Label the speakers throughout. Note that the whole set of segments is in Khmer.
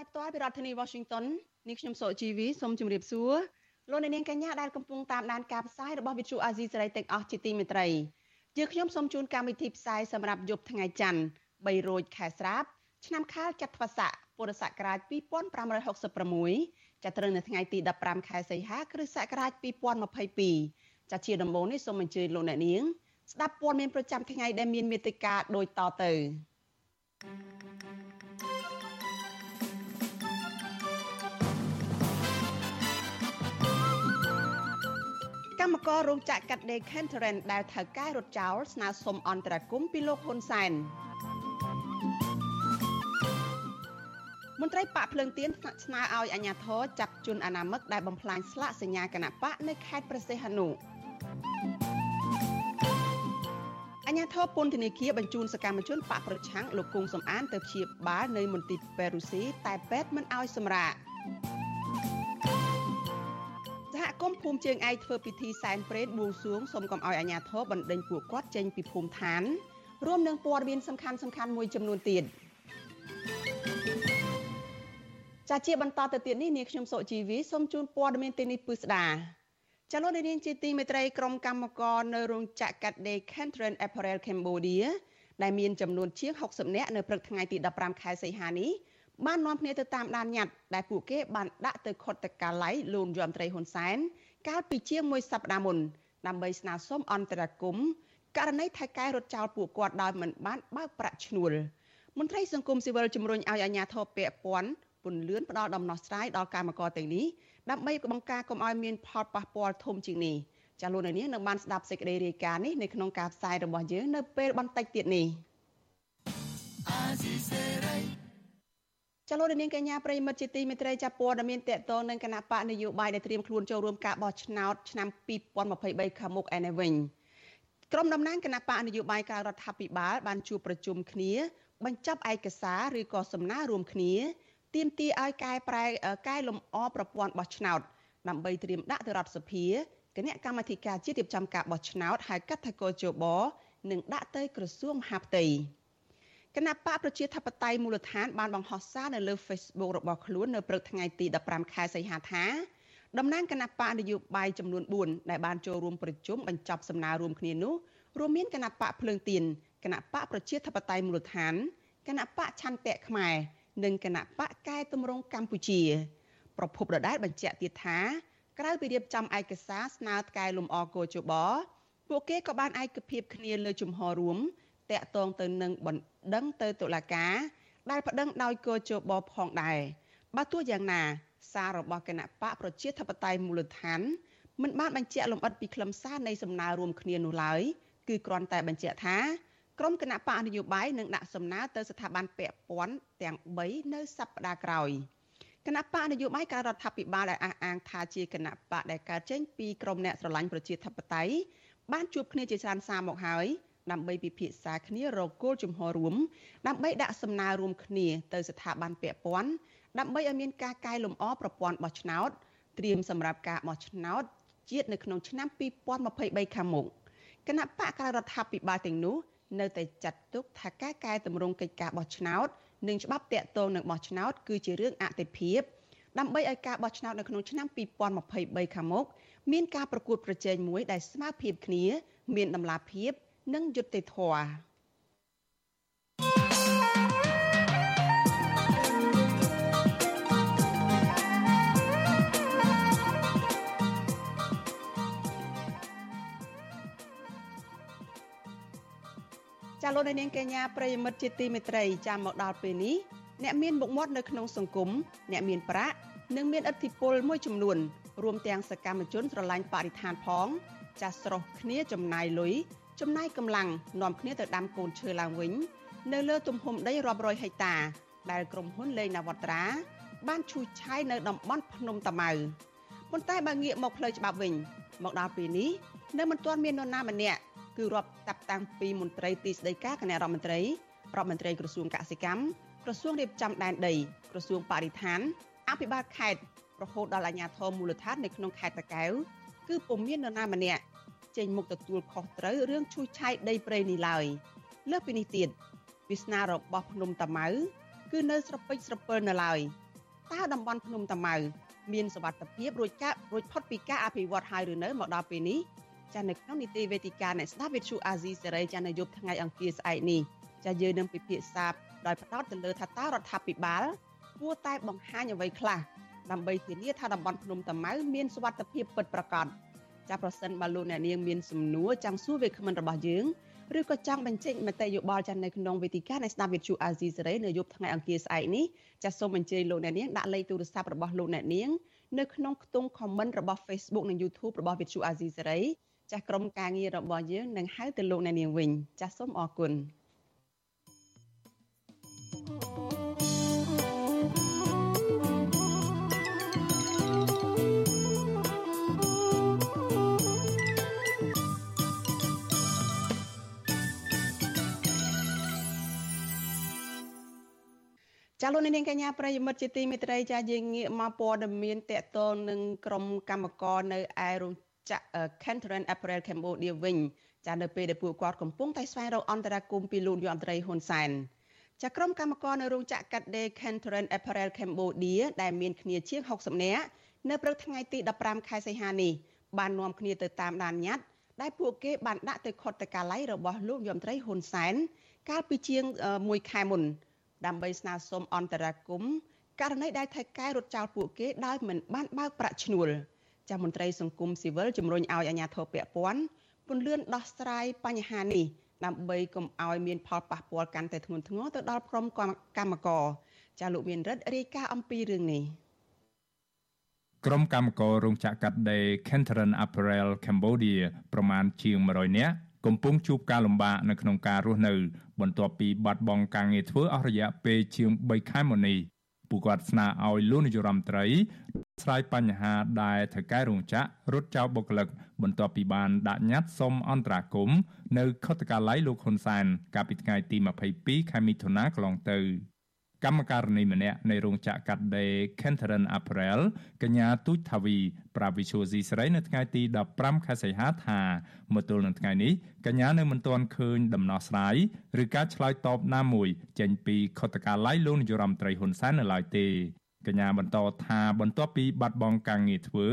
Speaker 1: យផ្ទាល់ពីរដ្ឋធានី Washington នេះខ្ញុំសកជីវីសូមជម្រាបសួរលោកអ្នកនាងកញ្ញាដែលកំពុងតាមដានការផ្សាយរបស់ Vuthu Azizi Serai ទាំងអស់ជាទីមេត្រីយើងខ្ញុំសូមជូនកម្មវិធីផ្សាយសម្រាប់យប់ថ្ងៃច័ន្ទ3រោចខែស្រាបឆ្នាំខាលចត្វាស័កពុរសករាជ2566ចាប់ត្រូវនៅថ្ងៃទី15ខែសីហាគ្រិស្តសករាជ2022ចាជាដំបូងនេះសូមអញ្ជើញលោកអ្នកនាង ស្ដាប់ព័ត៌មានប្រចាំថ្ងៃដែលមានមេត្តាដូចតទៅ កម្មកររោងចក្រកាត់ដេរ Kenteran ដែលថៅកែរត់ចោលស្នើសុំអន្តរាគមន៍ពីលោកហ៊ុនសែនមន្ត្រីបកភ្លើងទៀនស្នើឲ្យអាជ្ញាធរចាប់ជនអនាមិកដែលបំផ្លាញស្លាកសញ្ញាគណៈបកនៅខេត្តព្រះសីហនុអាជ្ញាធរពន្ធនាគារបញ្ជូនសកម្មជនបកប្រឆាំងលោកគង់សំអានទៅព្យាបាលនៅមន្ទីរពេទ្យរុស្ស៊ីតែពេទ្យមិនឲ្យសម្រាក សហគមន៍ភូមិជើងឯកធ្វើពិធីសែនព្រេនបួងសួងសូមកុំឲ្យអាជ្ញាធរបណ្ដេញពួកគាត់ចេញពីភូមិឋានរួមនឹងព័ត៌មានសំខាន់សំខាន់មួយចំនួនទៀតចាជាបន្តទៅទៀតនេះនាងខ្ញុំសុជីវីសូមជូនព័ត៌មានទីនេះពឹស្ដាចលនានាងជាទីមេត្រីក្រុមកម្មករនៅរោងចក្រកាត់ដេរ Kentren Apparel Cambodia ដែលមានចំនួនជាង60នាក់នៅព្រឹកថ្ងៃទី15ខែសីហានេះ បាននាំគ្នាទៅតាមដានញត្តិដែលពួកគេបានដាក់ទៅខុទ្ទកាល័យលោកយមត្រីហ៊ុនសែនកាលពីជាងមួយសប្តាហ៍មុនដើម្បីស្នើសុំអន្តរាគមន៍ករណីថៃកែរត់ចោលពួកគាត់ដោយមិនបានបើកប្រាក់ឈ្នួលមន្ត្រីសង្គមស៊ីវិលជំរុញឲ្យអាជ្ញាធរពាក់ព័ន្ធពន្លឿនផ្ដល់ដំណោះស្រាយដល់កម្មករទាំងនេះដើម្បីបង្ការកុំឲ្យមានផលប៉ះពាល់ធំជាងនេះចាលោកនាងនឹងបានស្ដាប់សេចក្តីរាយការណ៍នេះនៅក្នុងការផ្សាយរបស់យើងនៅពេលបន្តិចទៀតនេះ ចលនានាងកញ្ញាប្រិមិត្តជាទីមេត្រីចាប់ព័ត៌មានតកតងនឹងគណៈបកនយោបាយដែលត្រៀមខ្លួនចូលរួមការបោះឆ្នោតឆ្នាំ2023ខាងមុខឯនេះវិញក្រុមតំណាងគណៈបកនយោបាយក្រៅរដ្ឋាភិបាលបានជួបប្រជុំគ្នា បញ្ចប់ឯកសារឬក៏សំណើរួមគ្នាទាមទារឲ្យកែប្រែកែលម្អប្រព័ន្ធបោះឆ្នោតដើម្បីត្រៀមដាក់ទៅរដ្ឋសភាគណៈកម្មាធិការជាតិរៀបចំការបោះឆ្នោតហៅកាត់ថាកោជបនិងដាក់ទៅក្រសួងមហាផ្ទៃ គណៈបកប្រជាធិបតេយ្យមូលដ្ឋានបានបង្ហោះសារនៅលើ Facebook របស់ខ្លួននៅព្រឹកថ្ងៃទី15ខែសីហាថាតំណាងគណៈបកនយោបាយចំនួន4ដែលបានចូលរួមប្រជុំបញ្ចប់សំណើរួមគ្នានោះរួមមានគណៈបកភ្លើងទៀនគណៈបកប្រជាធិបតេយ្យមូលដ្ឋានគណៈបកឆន្ទៈខ្មែរនិងគណៈបកកែតម្រង់កម្ពុជា ប្រភពដដែលបញ្ជាក់ទៀតថាក្រៅពីរៀបចំឯកសារស្នើកែលម្អកោជបពួកគេក៏បានឯកភាពគ្នាលើជំហររួម តាក់ទងទៅនឹងបណ្ដឹងទៅតុលាការដែលប្តឹងដោយកោជបផងដែរបើទោះយ៉ាងណា សាររបស់គណៈបកប្រជាធិបតេយ្យមូលដ្ឋានមិនបានបញ្ជាក់លម្អិតពីខ្លឹមសារនៃសំណើរួមគ្នានោះឡើយគឺគ្រាន់តែបញ្ជាក់ថាក្រុមគណៈបកនយោបាយនឹងដាក់សំណើទៅស្ថាប័នពាក់ព័ន្ធទាំង3នៅសប្តាហ៍ក្រោយគណៈបកនយោបាយការរដ្ឋាភិបាលដែលអះអាងថាជាគណៈបកដែលកើតចេញពីក្រុមអ្នកស្រឡាញ់ប្រជាធិបតេយ្យបានជួបគ្នាជាច្រើនសារមកហើយ ដើម្បីពិភាក្សាគ្នារកគោលជំហររួមដើម្បីដាក់សំណើរួមគ្នាទៅស្ថាប័នពាក់ព័ន្ធដើម្បីឲ្យមានការកែលម្អប្រព័ន្ធបោះឆ្នោតត្រៀមសម្រាប់ការបោះឆ្នោតជាតិនៅក្នុងឆ្នាំ2023ខាងមុខគណៈបកការរដ្ឋាភិបាលទាំងនោះនៅតែចាត់ទុកថាការកែតម្រង់កិច្ចការបោះឆ្នោតនិងច្បាប់តាក់ទងនឹងបោះឆ្នោតគឺជារឿងអតិភិបដើម្បីឲ្យការបោះឆ្នោតនៅក្នុងឆ្នាំ2023ខាងមុខមានការប្រកួតប្រជែងមួយដែលស្មើភាពគ្នា មានតម្លាភាព និងយុត្តិធម៌ចាលោកនាងកញ្ញាប្រិយមិត្តជាទីមេត្រីចាំមកដល់ពេលនេះអ្នកមានមុខមាត់នៅក្នុងសង្គមអ្នកមានប្រាក់និងមានឥទ្ធិពលមួយចំនួនរួមទាំងសកម្មជនស្រឡាញ់បរិស្ថានផង ចាស់ស្រស់គ្នាចំណាយលុយ ចំណាយកម្លាំងនាំគ្នាទៅដាំកូនឈើឡើងវិញ នៅលើទំហំដីរាប់រយហិកតា ដែលក្រុមហ៊ុនលេងនវត្រា បានឈូសឆាយនៅតំបន់ភ្នំតាម៉ៅប៉ុន្តែបើងាកមកផ្លូវច្បាប់វិញ មកដល់ពេលនេះនៅមិនទាន់មាននរណាម្នាក់គឺរាប់តាប់តាំងពីមន្ត្រីទីស្តីការគណៈរដ្ឋមន្ត្រីរដ្ឋមន្ត្រីក្រសួងកសិកម្មក្រសួងរៀបចំដែនដីក្រសួងបរិស្ថានអភិបាលខេត្តរហូតដល់អាជ្ញាធរមូលដ្ឋាននៅក្នុងខេត្តតាកែវគឺពុំមាននរណាម្នាក់ ចេញមុខទទួលខុសត្រូវរឿងឈូសឆាយដីព្រៃនេះឡើយលើសពីនេះទៀតវាសនារបស់ភ្នំតាម៉ៅគឺនៅស្រពេចស្រពិលនៅឡើយតើតំបន់ភ្នំតាម៉ៅមានសវត្ថភាពរួចការួចផុតពីការអភិវឌ្ឍហើយឬនៅមកដល់ពេលនេះចានៅក្នុងនីតិវេទិកាអ្នកស្ដាប់វិទ្យុអាស៊ីសេរីចានៅយប់ថ្ងៃអង្គារស្អែកនេះចាយើងនឹងពិភាក្សាដោយផ្ដោតទៅលើថាតើរដ្ឋាភិបាលគួរតែបង្ហាញអ្វីខ្លះដើម្បីធានាថាតំបន់ភ្នំតាម៉ៅមានសវត្ថភាពពិតប្រាកដ ចាប្រសិនបើលោកអ្នកនាងមានសំណួរចង់សួរវាគ្មិនរបស់យើងឬក៏ចង់បញ្ចេញមតិយោបល់ចានៅក្នុងវេទិកានៃស្ដាប់វិទ្យុអាស៊ីសេរីនៅយប់ថ្ងៃអង្គារស្អែកនេះចាសូមអញ្ជើញលោកអ្នកនាងដាក់លេខទូរស័ព្ទរបស់លោកអ្នកនាងនៅក្នុងខ្ទង់ comment របស់ Facebook និង YouTube របស់វិទ្យុអាស៊ីសេរីចាស់ក្រុមការងាររបស់យើងនឹងហៅទៅលោកអ្នកនាងវិញចាសសូមអរគុណ ចាលោកនាងកញ្ញាប្រិយមិត្តជាទីមេត្រីចាយើងងាកមកព័ត៌មានតកតលនឹងក្រុមកម្មករនៅឯរោងចក្រ Cantarin Apparel Cambodia វិញចានៅពេលដែលពួកគាត់កំពុងតែស្វែងរកអន្តរាគមន៍ពីលោកយមត្រីហ៊ុនសែនចាក្រុមកម្មករនៅរោងចក្រកាត់ដេរ Cantarin Apparel Cambodia ដែលមានគ្នាជាង60នាក់នៅព្រឹកថ្ងៃទី15ខែសីហានេះបាននាំគ្នាទៅតាមដានញត្តិដែលពួកគេបានដាក់ទៅខុទ្ទកាល័យរបស់លោកយមត្រីហ៊ុនសែនកាលពីជាង1ខែមុន ដើម្បីស្នើសុំអន្តរាគមន៍ករណីដែលថៃកែរត់ចោលពួកគេដោយមិនបានបើកប្រាក់ឈ្នួលចាស់មន្ត្រីសង្គមស៊ីវិលជំរុញឲ្យអាជ្ញាធរពាក់ព័ន្ធពន្លឿនដោះស្រាយបញ្ហានេះដើម្បីកុំឲ្យមានផលប៉ះពាល់កាន់តែធ្ងន់ធ្ងរទៅដល់ក្រុមកម្មករចាលោកមានរិទ្ធរាយការណ៍អំពីរឿងនេះ
Speaker 2: ក្រុមកម្មកររោងចក្រកាត់ដេរ Kenteran Apparel Cambodia ប្រមាណជាង100នាក់ កំពុងជួបការលំបាកនៅក្នុងការរស់នៅ បន្ទាប់ពីបាត់បង់ការងារធ្វើអស់រយៈពេលជាង3ខែមកនេះពួកគាត់ស្នើឲ្យលោកនាយរដ្ឋមន្ត្រីស្រាយបញ្ហាដែលថៅកែរោងចក្ររត់ចោលបុគ្គលិក បន្ទាប់ពីបានដាក់ញត្តិសុំអន្តរាគមន៍នៅខុទ្ទកាល័យលោកហ៊ុនសែនកាលពីថ្ងៃទី22ខែមិថុនាកន្លងទៅ កម្មការនីម្នាក់នៃរោងចក្រកាត់ដេរ Kenteran Apparel កញ្ញាទូចថាវីប្រាវិឈូស៊ីស្រីនៅថ្ងៃទី15ខែសីហាថាមកទល់នឹងថ្ងៃនេះកញ្ញានៅមិនទាន់ឃើញដំណោះស្រាយឬការឆ្លើយតបណាមួយចេញពីខុទ្ទកាល័យលោកនាយរដ្ឋមន្ត្រីហ៊ុនសែននៅឡើយទេ កញ្ញាបន្តថាបន្ទាប់ពីបាត់បង់ការងារធ្វើ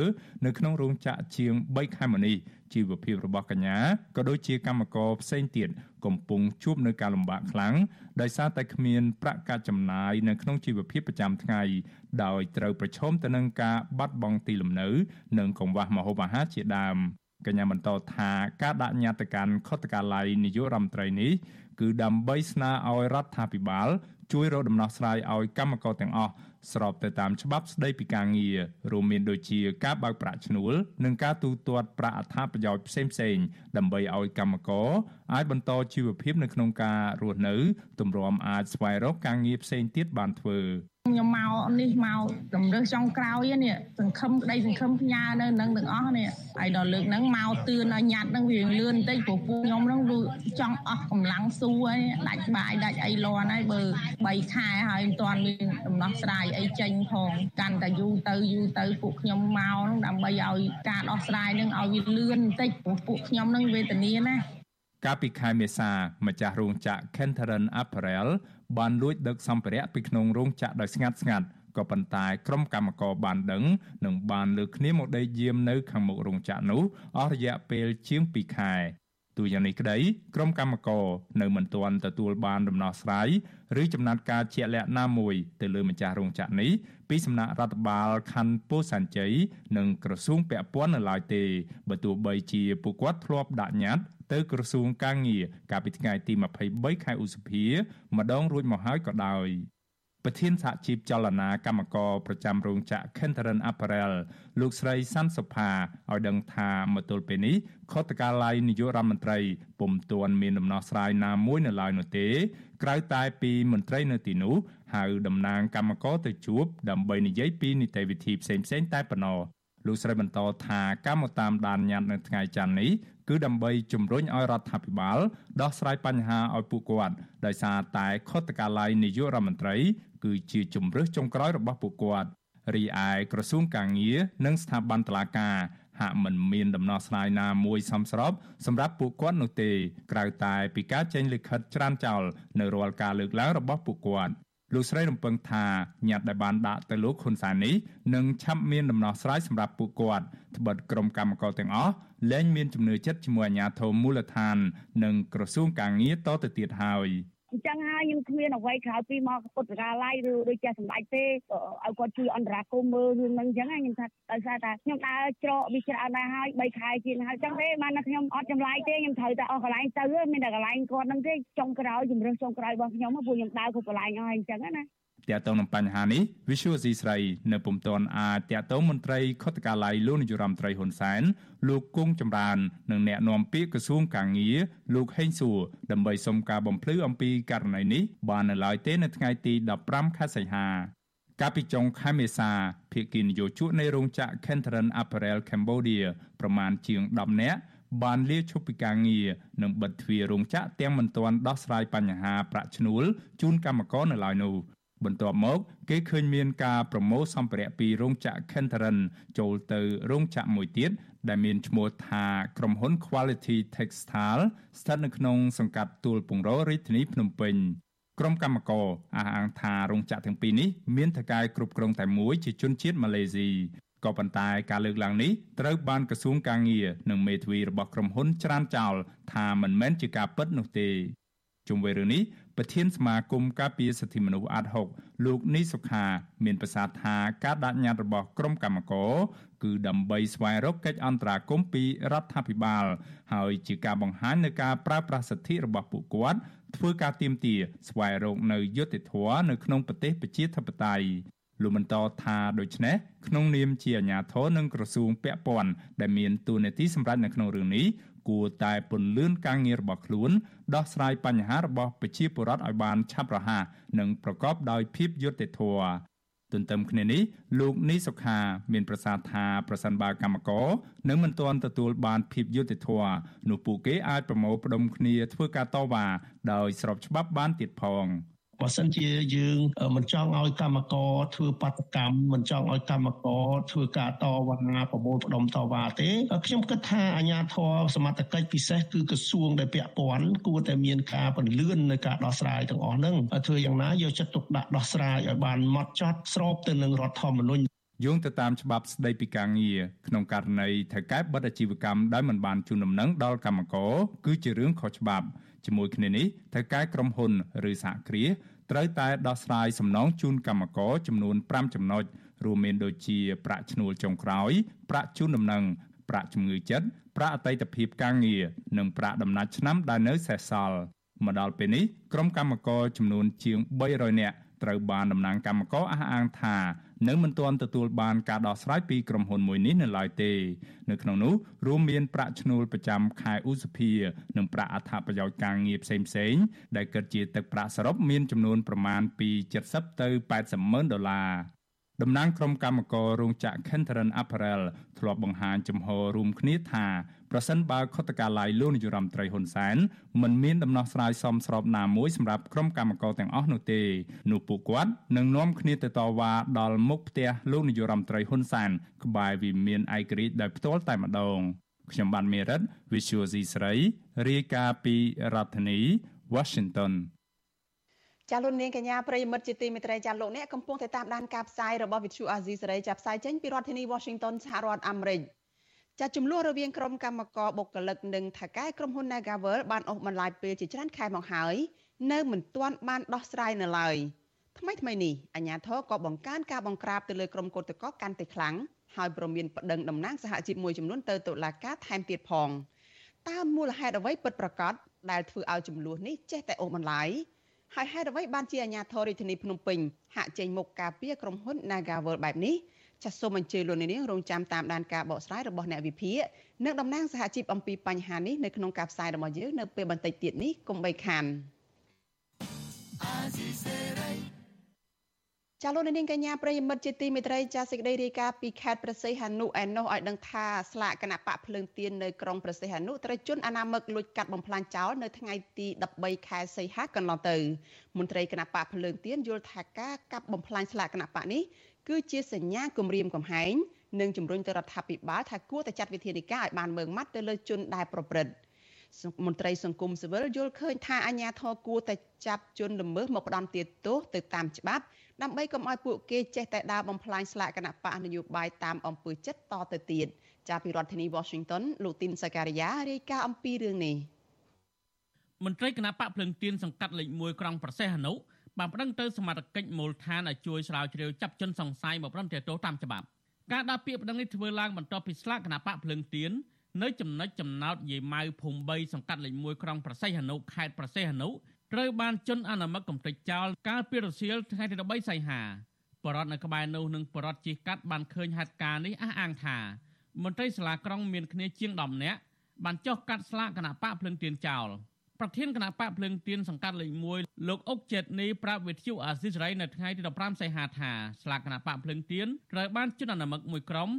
Speaker 2: នៅក្នុងរោងចក្រជាង3ខែមកនេះជីវភាពរបស់កញ្ញាក៏ដូចជាកម្មករផ្សេងទៀតកំពុងជួបនៅការលំបាកខ្លាំងដោយសារតែគ្មានប្រាក់កាសចំណាយនៅក្នុងជីវភាពប្រចាំថ្ងៃដោយត្រូវប្រឈមទៅនឹងការបាត់បង់ទីលំនៅនិងកង្វះម្ហូបអាហារជាដើមកញ្ញាបន្តថាការដាក់ញត្តិកាន់ខុទ្ទកាល័យនាយករដ្ឋមន្ត្រីនេះគឺដើម្បីស្នើឲ្យរដ្ឋាភិបាល ជួយរកដំណោះស្រាយឲ្យកម្មករទាំងអស់ ស្របទៅតាមច្បាប់ស្តីពីការងាររួមមានដូចជាការបើកប្រាក់ឈ្នួល និងការទូទាត់ប្រាក់អត្ថប្រយោជន៍ផ្សេងៗដើម្បីឲ្យកម្មករអាចបន្តជីវភាពនៅក្នុងការរស់នៅទម្រាំអាចស្វែងរកការងារផ្សេងទៀតបានធ្វើ
Speaker 3: ខ្ញុំមកនេះមកតម្រើសចុងក្រោយនេះសង្ឃឹមក្តីសង្ឃឹមផ្ញើនៅនឹងទាំងអស់នេះហើយដល់លើកហ្នឹងមកទឿនឲ្យញ៉ាត់ហ្នឹងវាលឿនបន្តិចព្រោះពួកខ្ញុំហ្នឹងចង់អស់កម្លាំងស៊ូហើយដាច់បាយដាច់អីលាន់ហើយបើ3ខែហើយមិនទាន់មានដំណោះស្រាយអីចេញផងកាន់តែយូរទៅយូរទៅពួកខ្ញុំមកហ្នឹងដើម្បីឲ្យការដោះស្រាយហ្នឹងឲ្យវាលឿនបន្តិចព្រោះពួកខ្ញុំហ្នឹងវេទនាណា
Speaker 2: កាលពីខែមេសា ម្ចាស់រោងចក្រ Kenteran Apparel បានលួចដឹកសម្ភារៈពីក្នុងរោងចក្រដោយស្ងាត់ស្ងាត់ក៏ប៉ុន្តែក្រុមកម្មករបានដឹងនិងបានលើកគ្នាមកដេកយាមនៅខាងមុខរោងចក្រនោះអស់រយៈពេលជាង2ខែ ទូយ៉ាងនេះក្តីក្រុមកម្មករនៅមិនទាន់ទទួលបានដំណោះស្រាយឬចំណាត់ការជាក់លាក់ណាមួយទៅលើម្ចាស់រោងចក្រនេះពីសំណាក់រដ្ឋបាលខណ្ឌពោធិ៍សែនជ័យនិងក្រសួងពាក់ព័ន្ធនៅឡើយទេបើទោះបីជាពួកគាត់ធ្លាប់ដាក់ញត្តិទៅក្រសួងកាងារកាលពីថ្ងៃទី23ខែឧសភាម្ដងរួចមកហើយក៏ដោយ ប្រធានសហជីពចលនាកម្មករប្រចាំរោងចក្រ Kenteran Apparel លោកស្រីសាន់សុផាឲ្យដឹងថាមកទល់ពេលនេះខុទ្ទកាល័យនាយករដ្ឋមន្ត្រីពុំទាន់មានដំណោះស្រាយណាមួយនៅឡើយនោះទេក្រៅតែពីមន្ត្រីនៅទីនោះហៅតំណាងកម្មករទៅជួបដើម្បីនិយាយពីនីតិវិធីផ្សេងៗតែប៉ុណ្ណោះលោកស្រីបន្តថាការមកតាមដានញត្តិនៅថ្ងៃច័ន្ទនេះ គឺដើម្បីជំរុញឲ្យរដ្ឋាភិបាលដោះស្រាយបញ្ហាឲ្យពួកគាត់ដោយសារតែខុទ្ទកាល័យនាយករដ្ឋមន្ត្រី គឺជាជំរើសចុងក្រោយរបស់ពួកគាត់រីឯក្រសួងកាងារនិងស្ថាប័នតុលាការហាក់មិនមានដំណោះស្រាយណាមួយសមស្របសម្រាប់ពួកគាត់នោះទេ ក្រៅតែពីការចេញលិខិតច្រានចោលនៅរាល់ការលើកឡើងរបស់ពួកគាត់ លោកស្រីរំពឹងថាញត្តិដែលបានដាក់ទៅលោកហ៊ុនសែននេះនឹងឆាប់មានដំណោះស្រាយសម្រាប់ពួកគាត់ត្បិតក្រុមកម្មការទាំងអស់លែងមានជំនឿចិត្តជាមួយអាជ្ញាធរមូលដ្ឋាន និងក្រសួងកាងារតទៅទៀតហើយ។
Speaker 4: អញ្ចឹងហើយខ្ញុំគ្មានអ្វីក្រៅពីមកពុទ្ធកាល័យឬដូចជាសម្ដេចទេឲ្យគាត់ជួយអន្តរាគមមើលរឿងហ្នឹងអញ្ចឹងខ្ញុំថាដោយសារតែខ្ញុំដើរច្រកវាច្រើនដែរហើយ3ខែជាងហើយអញ្ចឹងទេបានតែខ្ញុំអត់ចម្លាយទេខ្ញុំត្រូវតែអស់កន្លែងទៅមានតែកន្លែងគាត់ហ្នឹងទេចុងក្រោយជំរឿសចុងក្រោយរបស់ខ្ញុំពួកខ្ញុំដើរគ្រប់កន្លែងហើយអញ្ចឹងណា
Speaker 2: តើតើនឹងបញ្ហានេះ Visual C ស្រីនៅពុំទាន់អាចតើតើមន្ត្រីខុទ្ទកាល័យលោកនាយរដ្ឋមន្ត្រីហ៊ុនសែនលោកគង់ចម្រើននិងអ្នកនាំពាក្យក្រសួងកាងារលោកហេងសួរដើម្បីសុំការបំភ្លឺអំពីករណីនេះបាននៅឡើយទេនៅថ្ងៃទី15ខែសីហាកាលពីចុងខែមេសាភាគីនយោជកនៃរោងចក្រ Kenteran Apparel Cambodia ប្រមាណជាង10នាក់បានលាឈប់ពីការងារនិងបិទទ្វាររោងចក្រទាំងមិនទាន់ដោះស្រាយបញ្ហាប្រាក់ឈ្នួលជូនកម្មករនៅឡើយនោះ បន្ទាប់មក គេឃើញមានការប្រមូលសម្ភារៈពីរោងចក្រ Kenteran ចូលទៅរោងចក្រមួយទៀតដែលមានឈ្មោះថាក្រុមហ៊ុន Quality Textile ស្ថិតនៅក្នុងសង្កាត់ទួលពងររាជធានីភ្នំពេញក្រុមកម្មករអះអាងថារោងចក្រទាំងពីរនេះមានថៅកែគ្រប់គ្រងតែមួយជាជនជាតិម៉ាឡេស៊ីក៏ប៉ុន្តែការលើកឡើងនេះត្រូវបានក្រសួងកាងារនិងមេធាវីរបស់ក្រុមហ៊ុនច្រានចោលថាមិនមែនជាការពិតនោះទេជុំវិញរឿងនេះ ប្រធានសមាគមការពារសិទ្ធិមនុស្សអាត់ហុកលោកនីសុខា មានប្រសាសន៍ថាការដាក់ញត្តិរបស់ក្រុមកម្មការគឺដើម្បីស្វែងរកកិច្ចអន្តរាគមន៍ពីរដ្ឋាភិបាល ហើយជាការបង្ហាញនៅការប្រើប្រាស់សិទ្ធិរបស់ពួកគាត់ធ្វើការទៀមទាស្វែងរកនៅយុត្តិធម៌នៅក្នុងប្រទេសប្រជាធិបតេយ្យលោកបន្តថាដូច្នេះក្នុងនាមជាអាជ្ញាធរនិងក្រសួងពាក់ព័ន្ធដែលមានតួនាទីសម្រាប់នៅក្នុងរឿងនេះ គួរតែពន្លឿនការងាររបស់ខ្លួនដោះស្រាយបញ្ហារបស់ប្រជាពលរដ្ឋឲ្យបានឆាប់រហ័សនិងប្រកបដោយភាពយុត្តិធម៌ទន្ទឹមគ្នានេះលោកនីសុខាមានប្រសាសន៍ថាប្រសិនបើកម្មករនៅមិនទាន់ទទួលបានភាពយុត្តិធម៌នោះពួកគេអាចប្រមូលផ្ដុំគ្នាធ្វើការតវ៉ាដោយស្របច្បាប់បានទៀតផង។
Speaker 5: បើសិនជាយើងមិនចង់ឲ្យកម្មករធ្វើបាតកម្មមិនចង់ឲ្យកម្មករធ្វើការតវ៉ាប្រមូលផ្ដុំតវ៉ាទេខ្ញុំគិតថាអាជ្ញាធរសមត្ថកិច្ចពិសេសគឺក្រសួងដែលពាក់ព័ន្ធគួរតែមានការពន្លឿននៅការដោះស្រាយទាំងអស់ហ្នឹងធ្វើយ៉ាងណាយកចិត្តទុកដាក់ដោះស្រាយឲ្យបានម៉ត់ចត់ស្របទៅនឹងរដ្ឋធម្មនុញ្ញ
Speaker 2: យោងទៅតាមច្បាប់ស្តីពីការងារក្នុងករណីថៅកែបិទអាជីវកម្មដោយមិនបានជូនដំណឹងដល់កម្មករគឺជារឿងខុសច្បាប់ ជាមួយគ្នានេះថៅកែក្រុមហ៊ុនឬសហគ្រាសត្រូវតែដោះស្រាយសំណងជូនកម្មករចំនួន5ចំណុចរួមមានដូចជាប្រាក់ឈ្នួលចុងក្រោយប្រាក់ជូនដំណឹងប្រាក់ជំងឺចិត្តប្រាក់អតីតភាពការងារនិងប្រាក់ដំណាច់ឆ្នាំដែលនៅសេសសល់មកដល់ពេលនេះក្រុមកម្មករចំនួនជាង300នាក់ ត្រូវបានតំណាងកម្មករអះអាងថានៅមិនទាន់ទទួលបានការដោះស្រាយពីក្រុមហ៊ុនមួយនេះនៅឡើយទេ នៅក្នុងនោះរួមមានប្រាក់ឈ្នួលប្រចាំខែឧសភានិងប្រាក់អត្ថប្រយោជន៍ការងារផ្សេងៗដែលគិតជាទឹកប្រាក់សរុបមានចំនួនប្រមាណពី70ទៅ80ម៉ឺនដុល្លារតំណាងក្រុមកម្មកររោងចក្រ Kenteran Apparel ធ្លាប់បង្ហាញចំហរួមគ្នាថា ប្រសិនបើខុទ្ទកាល័យលោកនាយរដ្ឋមន្ត្រីហ៊ុនសែនមិនមានដំណោះស្រាយសមស្របណាមួយសម្រាប់ក្រុមកម្មករទាំងអស់នោះទេនោះពួកគាត់នឹងនាំគ្នាទៅតវ៉ាដល់មុខផ្ទះលោកនាយរដ្ឋមន្ត្រីហ៊ុនសែនក្បែរវិមានឯករាជ្យដោយផ្ទាល់តែម្ដងខ្ញុំបានមេរិត Visual C ស្រីរាយការណ៍ពីរដ្ឋធានី Washington
Speaker 1: ចាលោកនាងកញ្ញាប្រិយមិត្តជាទីមេត្រីចាលោកអ្នកកំពុងតែតាមដានការផ្សាយរបស់វិទ្យុអាស៊ីសេរីចាប់ផ្សាយចេញពីរដ្ឋធានី Washington សហរដ្ឋអាមេរិក ចាចំនួនរវាងក្រុមកម្មការបុគ្គលិកនិងថៅកែក្រុមហ៊ុន Nagavel បានអស់បន្លាយពេលជាច្រើនខែមកហើយនៅមិនទាន់បានដោះស្រាយនៅឡើយថ្មីថ្មីនេះអាជ្ញាធរក៏បង្កើនការបង្ក្រាបទៅលើក្រុមកុតកកកាន់តែខ្លាំងហើយប្រមានប្តឹងតំណាងសហជីពមួយចំនួនទៅតុលាការថែមទៀតផងតើមូលហេតុអ្វីពិតប្រាកដដែលធ្វើឲ្យចំនួននេះចេះតែអូសបន្លាយហើយហេតុអ្វីបានជាអាជ្ញាធររាជធានីភ្នំពេញហាក់ចេញមុខការពារក្រុមហ៊ុន Nagavel បែបនេះ ចាសសូមអញ្ជើញលោកនាងរងចាំតាមដានការបកស្រាយរបស់អ្នកវិភាគនិងតំណាងសហជីពអំពីបញ្ហានេះនៅក្នុងការផ្សាយរបស់យើងនៅពេលបន្តិចទៀតនេះកុំបីខានចាលោកនាងកញ្ញាប្រិយមិត្តជាទីមេត្រីចាសេចក្តីរាយការណ៍ពីខេត្តប្រសិទ្ធហនុឯណោះឲ្យដឹងថាស្លាកគណៈបកភ្លើងទៀននៅក្រុងប្រសិទ្ធហនុត្រូវជន់អាណាមឹកលួចកាត់បំផ្លាញចោលនៅថ្ងៃទី13ខែសីហាកន្លងទៅមន្ត្រីគណៈបកភ្លើងទៀនយល់ថាការកាប់បំផ្លាញស្លាកគណៈបកនេះ គឺជាសញ្ញាគំរាមកំហែងនិងជំរុញទៅរដ្ឋាភិបាលថាគួរតែចាត់វិធានការឲ្យបានម៉ឺងម៉ាត់ទៅលើជនដែលប្រព្រឹត្តមន្ត្រីសង្គមស៊ីវិលយល់ឃើញថាអាញាធរគួរតែចាប់ជនល្មើសមកផ្ដន់ទោសទៅតាមច្បាប់ដើម្បីកុំឲ្យពួកគេចេះតែដើរបំផ្លាញស្លាកគណៈបកនយោបាយតាមអំពើចិត្តតទៅទៀតចាប់ពីរដ្ឋធានី Washington លោកទីនសាការីយ៉ារាយការណ៍អំពីរឿងនេះ
Speaker 6: មន្ត្រីគណៈបកភ្លឹងទៀនសង្កាត់លេខ1ក្រុងប្រសេះហនុ បានប្តឹងទៅសមាជិកមូលដ្ឋានឲ្យជួយស្រាវជ្រាវចាប់ជនសង្ស័យមកប្រំទោសតាមច្បាប់ការដាក់ពាក្យប្តឹងនេះធ្វើឡើងបន្ទាប់ពីស្លាកគណៈបកភ្លឹងទៀននៅចំណុចចំណោតយាយម៉ៅភូមិ3សង្កាត់លេខ1ក្រុងប្រសេះហនុខេត្តប្រសេះហនុត្រូវបានជន់អនុមិតកំទេចចោលកាលពីរសៀលថ្ងៃទី13សីហាបរដ្ឋនៅក្បែរនោះនឹងបរដ្ឋជិះកាត់បានឃើញហេតុការណ៍នេះអះអាងថាមន្ត្រីសាលាក្រុងមានគ្នាជាង10នាក់បានចោះកាត់ស្លាកគណៈបកភ្លឹងទៀនចោល ប្រធានគណៈបកភ្លឹងទៀនសង្កាត់លេខ1លោកអុកចេតនីប្រាប់វិទ្យុអាស៊ីសេរីនៅថ្ងៃទី15សីហាថាស្លាកគណៈបកភ្លឹងទៀនត្រូវបានជន់អនុមិតមួយក្រុម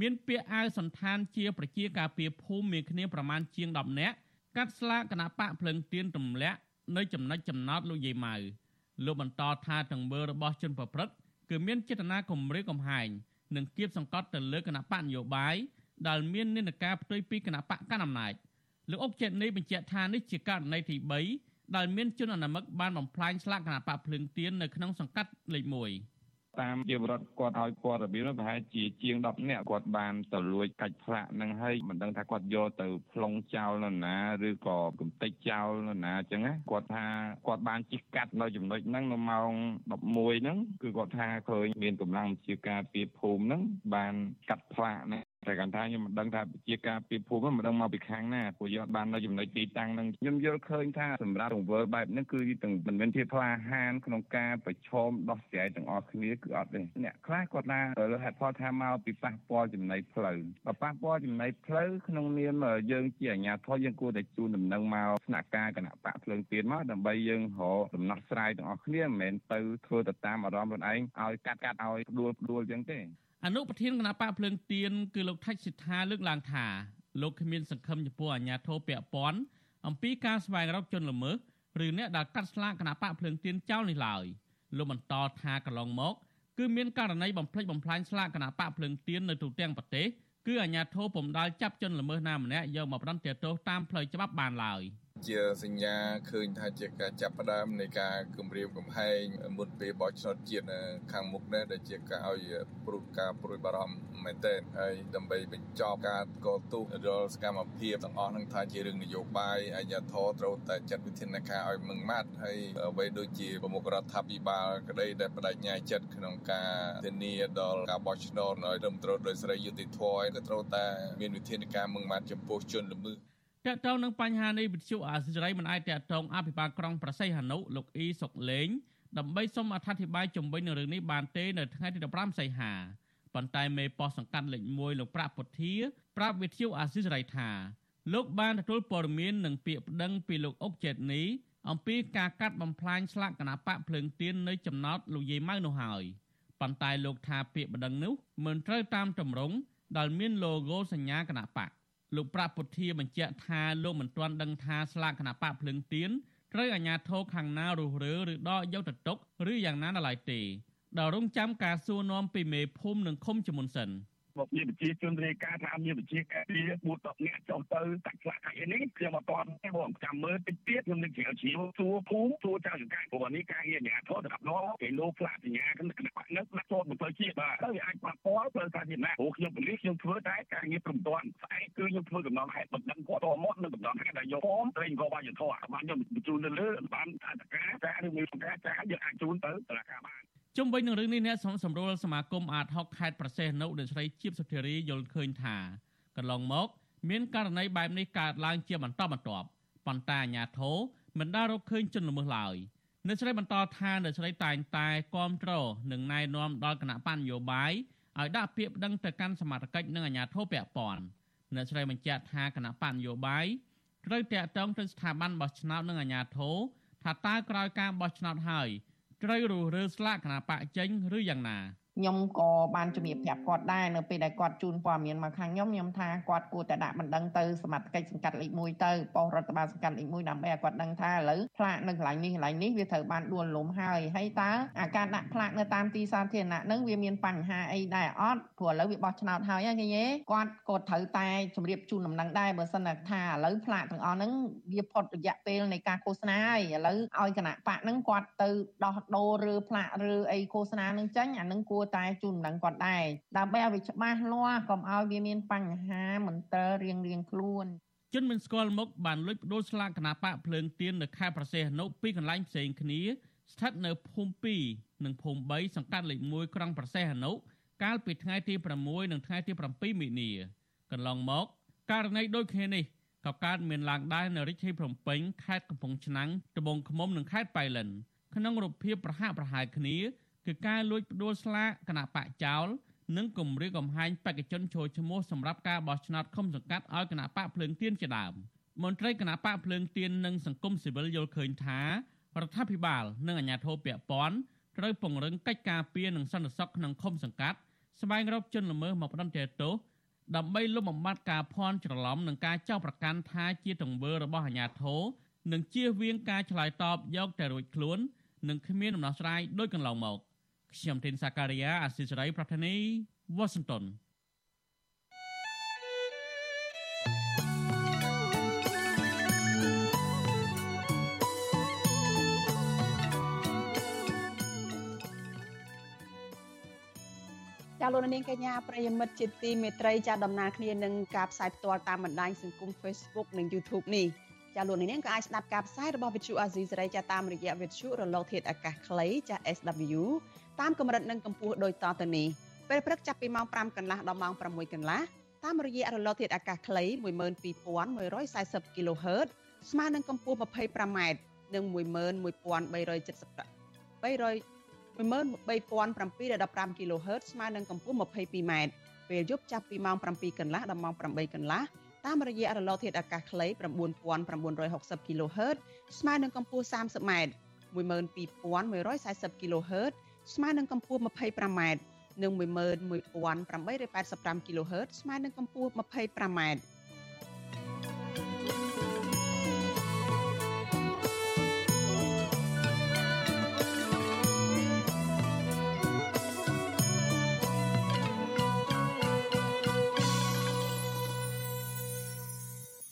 Speaker 6: មានពាក្យអាវសន្តានជាប្រជាការពារភូមិមានគ្នាប្រមាណជាង10នាក់កាត់ស្លាកគណៈបកភ្លឹងទៀនទម្លាក់នៅចំណុចចំណោតលោកយាយម៉ៅលោកបន្តថាទាំងមើរបស់ជនប្រព្រឹត្តគឺមានចេតនាគំរាមកំហែងនិងគៀបសង្កត់ទៅលើគណៈបកនយោបាយដែលមាននិន្នាការផ្ទុយពីគណៈបកកណ្ដាលអំណាច លោកអុកចេតនេះបញ្ជាក់ថានេះជាករណីទី3ដែលមានជនអនុមឹកបានបំផ្លាញស្លាកគណៈបកភ្លើងទៀននៅក្នុងសង្កាត់លេខ1
Speaker 7: តាមជាបរដ្ឋគាត់ឲ្យព័ត៌មានប្រហែលជាជាង10នាក់គាត់បានទៅលួចកាច់ផ្លាកនឹងហើយមិនដឹងថាគាត់យកទៅផ្លុងចោលនៅណាឬក៏កំទេចចោលនៅណាអញ្ចឹងណាគាត់ថាគាត់បានជិះកាត់នៅចំណុចហ្នឹងនៅម៉ោង11ហ្នឹងគឺគាត់ថាឃើញមានកម្លាំងជាការពីភូមិហ្នឹងបានកាត់ផ្លាកហ្នឹង តែគាត់ថាខ្ញុំមិនដឹងថាជាការពីភូមិមិនដឹងមកពីខាងណាព្រោះយកបាននៅចំណុចទីតាំងហ្នឹងខ្ញុំយល់ឃើញថាសម្រាប់ទង្វើបែបនេះគឺទាំងមិនមានភាពក្លាហានក្នុងការប្រឈមដោះស្រាយទាំងអស់គ្នាគឺអត់ទេអ្នកខ្លះគាត់ថាលើហេតុផលថាមកពីប៉ះពាល់ចំណៃផ្លូវបើប៉ះពាល់ចំណៃផ្លូវក្នុងនាមយើងជាអាជ្ញាធរយើងគួរតែជូនដំណឹងមកស្នាក់ការគណៈបកភ្លើងទៀនមកដើម្បីយើងរកដំណោះស្រាយទាំងអស់គ្នាមិនមែនទៅធ្វើទៅតាមអារម្មណ៍ខ្លួនឯងឲ្យកាត់កាត់ឲ្យដួលដួលអញ្ចឹងទេ
Speaker 6: អនុប្រធានគណៈបកភ្លើងទៀនគឺលោកថៃសិដ្ឋាលើកឡើងថាលោកគ្មានសង្ឃឹមចំពោះអាញាធរពពាន់អំពីការស្វែងរកជនល្មើសឬអ្នកដែលកាត់ស្លាកគណៈបកភ្លើងទៀនចោលនេះឡើយលោកបន្តថាកន្លងមក គឺមានករណីបំផ្លិចបំផ្លាញស្លាកគណៈបកភ្លើងទៀននៅទូទាំងប្រទេសគឺអាញាធរពំដាល់ចាប់ជនល្មើសណាម្នាក់យកមកផ្ដន្ទាទោសតាមផ្លូវច្បាប់បានឡើយ។
Speaker 8: ជាសញ្ញាឃើញថាជាការចាប់ផ្ដើមនៃការគម្រាមកំហែងមុនពេលបោះឆ្នោតជាតិខាងមុខនេះដែលជាការឲ្យព្រួយការព្រួយបារម្ភមែនទែនហើយដើម្បីបញ្ចប់ការកកទូរាល់សកម្មភាពទាំងអស់នឹងថាជារឿងនយោបាយអាជ្ញាធរត្រូវតែចាត់វិធានការឲ្យមឹងម៉ាត់ហើយអ្វីដូចជាប្រមុខរដ្ឋាភិបាលក្តីដែលបដិញ្ញាចិត្តក្នុងការធានាដល់ការបោះឆ្នោតឲ្យត្រឹមត្រូវដោយសេរីយុត្តិធម៌ក៏ត្រូវតែមានវិធានការមឹងម៉ាត់ចំពោះជនល្មើស
Speaker 6: តកតងនឹងបញ្ហានេះវិទ្យុអាស៊ីសេរីមិនអាចតកតងអភិបាលក្រុងប្រស័យហនុលោកអ៊ីសុកលេងដើម្បីសូមអធិប្បាយជំវិញនឹងរឿងនេះបានទេនៅថ្ងៃទី15សីហាប៉ុន្តែមេប៉ុស្តិ៍សង្កាត់លេខ1លោកប្រាក់ពុធា ប្រាប់វិទ្យុអាស៊ីសេរីថាលោកបានទទួលព័ត៌មាននិងពាក្យប្តឹងពីលោកអុកចេតនីអំពីការកាត់បំផ្លាញស្លាកគណបកភ្លើងទៀននៅចំណោតលោកយាយម៉ៅនោះហើយប៉ុន្តែលោកថាពាក្យប្តឹងនោះមិនត្រូវតាមតម្រង់ដែលមាន logo សញ្ញាគណបក លោកប្រាក់ពុធាបញ្ជាក់ថាលោកមិនទាន់ដឹងថាស្លាកគណៈបកភ្លឹងទៀនត្រូវអាជ្ញាធរខាងណារុះរើឬដកយកទៅទុកឬយ៉ាងណាដល់ឡើយទេដល់រងចាំការសួរនាំពីមេភូមិនិងឃុំជាមុនសិន។
Speaker 9: មកមានវិជាជនរាយការណ៍ថាមានវិជាការពី4អ្នកចុះទៅកាច់ខ្លះកាច់នេះខ្ញុំអត់ទាន់ទេបងចាំមើលតិចទៀតខ្ញុំនឹងជ្រាវជ្រាវសួរភូមិសួរចៅចង្កាព្រោះនេះការងារអាជ្ញាធរសម្រាប់នោះគេលោផ្លាកសញ្ញាគណៈបកនេះដាក់ចូលមកទៅជាបាទទៅវាអាចប៉ះពាល់ទៅសាធារណៈព្រោះខ្ញុំពលិសខ្ញុំធ្វើតែការងារព្រមទាន់ស្អែកគឺខ្ញុំធ្វើកំណត់ហេតុបណ្ដឹងគាត់តមកនឹងកំណត់ហេតុដែលយកហ្វមត្រេងក៏បាយធរបានខ្ញុំបញ្ជូនទៅលើបានអត្តការការឬមានការចាយើងអាចជូនទៅតុលាការបាន
Speaker 6: ជុំវិញនឹងរឿងនេះអ្នកសំសម្រួលសមាគមអាត6ខេត្តប្រសេះនៅអ្នកស្រីជីបសុធារីយល់ឃើញថាកន្លងមក មានករណីបែបនេះកើតឡើងជាបន្តបន្ទាប់ប៉ុន្តែអាជ្ញាធរមិនដាល់រកឃើញជនល្មើសឡើយអ្នកស្រីបន្តថាអ្នកស្រីតែងតែគាំទ្រនិងណែនាំដល់គណៈបញ្ញយោបាយឲ្យដាក់ពាក្យប្តឹងទៅកាន់សមាជិកនិងអាជ្ញាធរពាក់ព័ន្ធអ្នកស្រីបញ្ជាក់ថាគណៈបញ្ញយោបាយត្រូវតាក់ទងទៅស្ថាប័នបោះឆ្នោតនិងអាជ្ញាធរថាតើក្រោយការបោះឆ្នោតហើយ ត្រូវរុះរើស្លាកគណៈបកចេញ ឬយ៉ាងណា។
Speaker 10: ខ្ញុំក៏បានជំរាបប្រាប់គាត់ដែរនៅពេលដែលគាត់ជូនព័ត៌មានមកខាងខ្ញុំខ្ញុំថាគាត់គួរតែដាក់បណ្ដឹងទៅសមត្ថកិច្ចសង្កាត់លេខ1ទៅប៉ុស្តិ៍រដ្ឋបាលសង្កាត់លេខ1ដើម្បីឲ្យគាត់ដឹងថាឥឡូវផ្លាកនៅកន្លែងនេះកន្លែងនេះវាត្រូវបានដួលលំហើយហើយតើអាការដាក់ផ្លាកនៅតាមទីសាធារណៈនឹងវាមានបញ្ហាអីដែរអត់ព្រោះឥឡូវវាបោះឆ្នោតហើយហ្នឹងគេគាត់ក៏ត្រូវតែជំរាបជូនដំណឹងដែរបើសិនថាឥឡូវផ្លាកទាំងអស់ហ្នឹងវាផុតរយៈពេលនៃការឃោសនាហើយឥឡូវឲ្យគណៈបកហ្នឹងគាត់ទៅដោះដូរឬផ្លាកឬអីឃោសនានឹងចេញអានឹងគួរតែជូនដំណឹងគាត់ដែរដើម្បីឲ្យវាច្បាស់លាស់កុំឲ្យវាមានបញ្ហាមន្ទិលរៀងរៀងខ្លួន
Speaker 6: ជនមិនស្គាល់មុខបានលួចបដូរស្លាកគណបកភ្លើងទៀននៅខេត្តប្រសេះនុពីកន្លែងផ្សេងគ្នាស្ថិតនៅភូមិ2និងភូមិ3សង្កាត់លេខ1ក្រុងប្រសេះនុកាលពីថ្ងៃទី6និងថ្ងៃទី7មីនាកន្លងមកករណីដូចគ្នានេះក៏កើតមានឡើងដែរនៅរាជធានីភ្នំពេញខេត្តកំពង់ឆ្នាំងត្បូងឃ្មុំនិងខេត្តប៉ៃលិនក្នុងរូបភាពប្រហាក់ប្រហែលគ្នា គឺការលួចផ្ដួលស្លាកគណៈបកចោលនិងគម្រាមកំហែងបេក្ខជនចូលឈ្មោះសម្រាប់ការបោះឆ្នោតឃុំសង្កាត់ឲ្យគណៈបកភ្លើងទៀនជាដើមមន្ត្រីគណៈបកភ្លើងទៀននិងសង្គមស៊ីវិលយល់ឃើញថារដ្ឋាភិបាល និងអាជ្ញាធរពាក់ព័ន្ធត្រូវពង្រឹងកិច្ចការពារនិងសន្តិសុខក្នុងឃុំសង្កាត់ស្វែងរកជនល្មើសមកផ្ដន្ទាទោសដើម្បីលុបបំបាត់ការភ័ន្តច្រឡំនិងការចោទប្រកាន់ថាជាទង្វើរបស់អាជ្ញាធរនិងជៀសវាងការឆ្លើយតបយកតែរួចខ្លួននិងគ្មានដំណោះស្រាយដូចកន្លងមក ខ្ញុំធីនសាការីយ៉ាអស៊ីសេរីប្រធានីវ៉ាស៊ីនតោន
Speaker 1: ចាលោកនាងកញ្ញាប្រិយមិត្តជាទីមេត្រីចាដំណើរគ្នានឹងការផ្សាយផ្ទាល់តាមបណ្ដាញសង្គម Facebook និង YouTube នេះចាលោកនាងក៏អាចស្ដាប់ការផ្សាយរបស់វិទ្យុអាស៊ីសេរីចាតាមរយៈវិទ្យុរលកធាតុអាកាសខ្លីចា SW តាមកម្រិតនិងកម្ពស់ដូចតទៅនេះពេលព្រឹកចាប់ពីម៉ោង5កន្លះដល់ម៉ោង6កន្លះតាមរយៈរលកធាតុអាកាសខ្លី12140 kHz ស្មើនឹងកម្ពស់ 25m និង11370 300 13715 kHz ស្មើនឹងកម្ពស់ 22m ពេលយប់ចាប់ពីម៉ោង7កន្លះដល់ម៉ោង8កន្លះតាមរយៈរលកធាតុអាកាសខ្លី9960 kHz ស្មើនឹងកម្ពស់ 30m 12140 kHz ស្មើនឹងកម្ពស់ 25m និង11885 kHz ស្មើនឹងកម្ពស់ 25m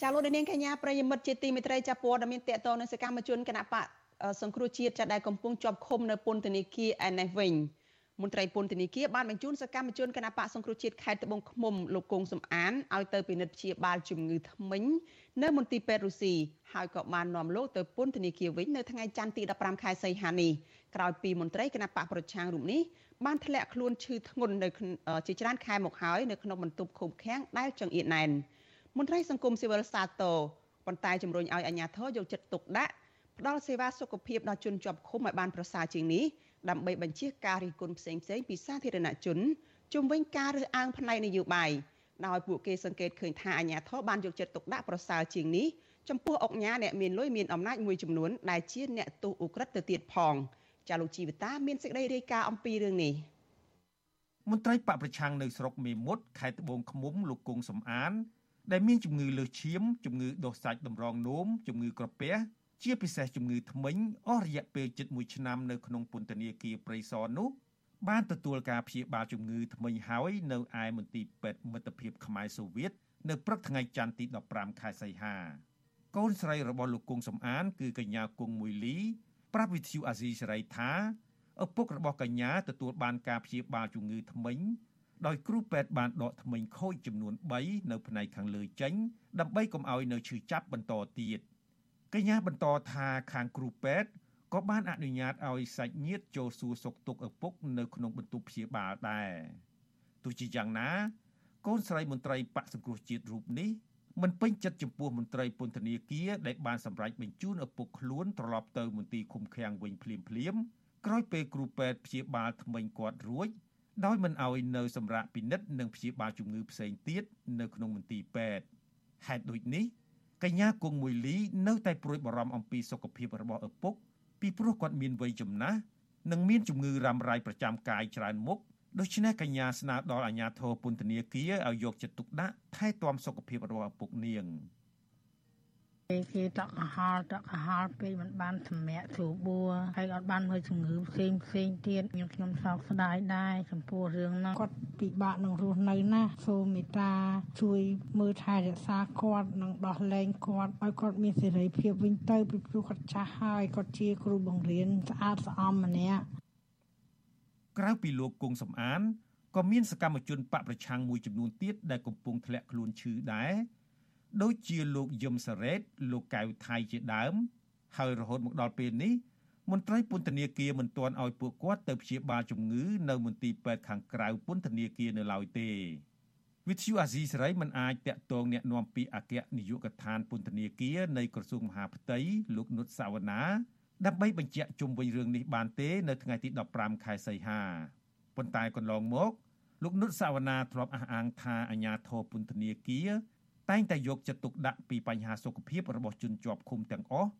Speaker 1: ចាលោកនាងកញ្ញាប្រិយមិត្តជាទីមេត្រីចាព័ត៌មានតកតនៅសកម្មជនគណៈបក សង្គ្រោះជាតិចាដែលកំពុងជាប់ឃុំនៅពន្ធនាគារឯនេះវិញមន្ត្រីពន្ធនាគារបានបញ្ជូនសកម្មជនគណៈបកសង្គ្រោះជាតិខេត្តត្បូងឃ្មុំលោកគង់សំអានឲ្យទៅពិនិត្យព្យាបាលជំងឺធ្មេញនៅមន្ទីរពេទ្យរុស្ស៊ីហើយក៏បាននាំលោកទៅពន្ធនាគារវិញនៅថ្ងៃច័ន្ទទី15ខែសីហានេះក្រោយពីមន្ត្រីគណៈបកប្រឆាំងរូបនេះបានធ្លាក់ខ្លួនឈឺធ្ងន់នៅជាច្រើនខែមកហើយនៅក្នុងបន្ទប់ឃុំឃាំងដែលចង្អៀតណែនមន្ត្រីសង្គមស៊ីវិលសាទរប៉ុន្តែជំរុញឲ្យអាជ្ញាធរយកចិត្តទុកដាក់ ផ្ដល់សេវាសុខភាពដល់ជនជាប់ឃុំឲ្យបានប្រសើរជាងនេះដើម្បីបញ្ជាការរិះគន់ផ្សេងផ្សេងពីសាធារណជនជុំវិញការរើសអើងផ្នែកនយោបាយដោយពួកគេសង្កេតឃើញថាអាជ្ញាធរបានយកចិត្តទុកដាក់ប្រសើរជាងនេះចំពោះអង្គញាអ្នកមានលុយមានអំណាចមួយចំនួនដែលជាអ្នកទោសឧក្រិដ្ឋទៅទៀតផងចាលោកជីវតាមានសេចក្តីរាយការណ៍អំពីរឿងនេះ
Speaker 11: មន្ត្រីបកប្រឆាំងនៅស្រុកមេមត់ខេត្តត្បូងឃ្មុំលោកគង់សំអាន ដែលមានជំងឺលើសឈាមជំងឺដុសសាច់តម្រងនោមជំងឺក្រពះ ជាពិសេសជំងឺធ្មេញអស់រយៈពេលជិត1ឆ្នាំនៅក្នុងពន្ធនាគារព្រៃសរនោះបានទទួលការព្យាបាលជំងឺធ្មេញហើយនៅឯមន្ទីរពេទ្យមិត្តភាពខ្មែរសូវៀតនៅព្រឹកថ្ងៃច័ន្ទទី15ខែសីហាកូនស្រីរបស់លោកគង់សំអាន គឺកញ្ញាគង់មួយលី ប្រាប់វិទ្យុអាស៊ីសេរីថាឪពុករបស់កញ្ញាទទួលបានការព្យាបាលជំងឺធ្មេញដោយគ្រូពេទ្យបានដកធ្មេញខូចចំនួន3នៅផ្នែកខាងលើចេញដើម្បីកុំឲ្យនៅឈឺចាប់បន្តទៀត។ កញ្ញាបន្តថាខាងគ្រូពេទ្យក៏បានអនុញ្ញាតឲ្យសាច់ញាតិចូលសួរសុខទុក្ខឪពុកនៅក្នុងបន្ទប់ព្យាបាលដែរទោះជាយ៉ាងណា កូនស្រីមន្ត្រីបកសង្គ្រោះជាតិរូបនេះមិនពេញចិត្តចំពោះមន្ត្រីពន្ធនាគារដែលបានសម្រេចបញ្ជូនឪពុកខ្លួនត្រឡប់ទៅមន្ទីរឃុំឃាំងវិញភ្លាមភ្លាមក្រោយពេលគ្រូពេទ្យព្យាបាលថ្មីគាត់រួចដោយមិនអោយនៅសម្រាប់ពិនិត្យនិងព្យាបាលជំងឺផ្សេងទៀតនៅក្នុងមន្ទីរពេទ្យហេតុដូចនេះ កញ្ញាគង់មួយលីនៅតែព្រួយបារម្ភអំពីសុខភាពរបស់ឪពុកពីព្រោះគាត់មានវ័យចំណាស់និងមានជំងឺរ៉ាំរ៉ៃប្រចាំកាយច្រើនមុខដូច្នេះកញ្ញាស្នើដល់អាជ្ញាធរពន្ធនាគារឲ្យយកចិត្តទុកដាក់ថែទាំសុខភាពរបស់ឪពុកនាង។
Speaker 12: គេគេតក់កហល់តក់កហល់ពេកមិនបានសម្រាកស្រួលបួរហើយអត់បានមើលជំងឺផ្សេងផ្សេងទៀតខ្ញុំខ្ញុំសោកស្ដាយដែរចំពោះរឿងហ្នឹងគាត់ពិបាកនឹងរស់នៅណាសូមមេត្តាជួយមើលថែរក្សាគាត់និងដោះលែងគាត់ឲ្យគាត់មានសេរីភាពវិញទៅពីព្រោះគាត់ចាស់ហើយគាត់ជាគ្រូបង្រៀនស្អាតស្អំម្នាក់
Speaker 11: ក្រៅពីលោកគង់សំអានក៏មានសកម្មជនបកប្រឆាំងមួយចំនួនទៀតដែលកំពុងធ្លាក់ខ្លួនឈឺដែរ ដូចជាលោកយឹមសារ៉េត លោកកៅថៃជាដើម ហើយរហូតមកដល់ពេលនេះមន្ត្រីពន្ធនាគារមិនទាន់ឲ្យពួកគាត់ទៅព្យាបាលជំងឺនៅមន្ទីរពេទ្យខាងក្រៅពន្ធនាគារនៅឡើយទេវិទ្យុអាស៊ីសេរីមិនអាចតាក់ទងแนะនាំពីអគ្គនាយកដ្ឋានពន្ធនាគារនៃក្រសួងមហាផ្ទៃលោកនុតសាវណ្ណាដើម្បីបញ្ជាក់ជុំវិញរឿងនេះបានទេ នៅថ្ងៃទី15ខែសីហាប៉ុន្តែកន្លងមកលោកនុតសាវណ្ណាធ្លាប់អះអាងថាអាញាធរពន្ធនាគារ តែងតែយកចិត្តទុកដាក់ពីបញ្ហាសុខភាពរបស់ជនជាប់ឃុំទាំងអស់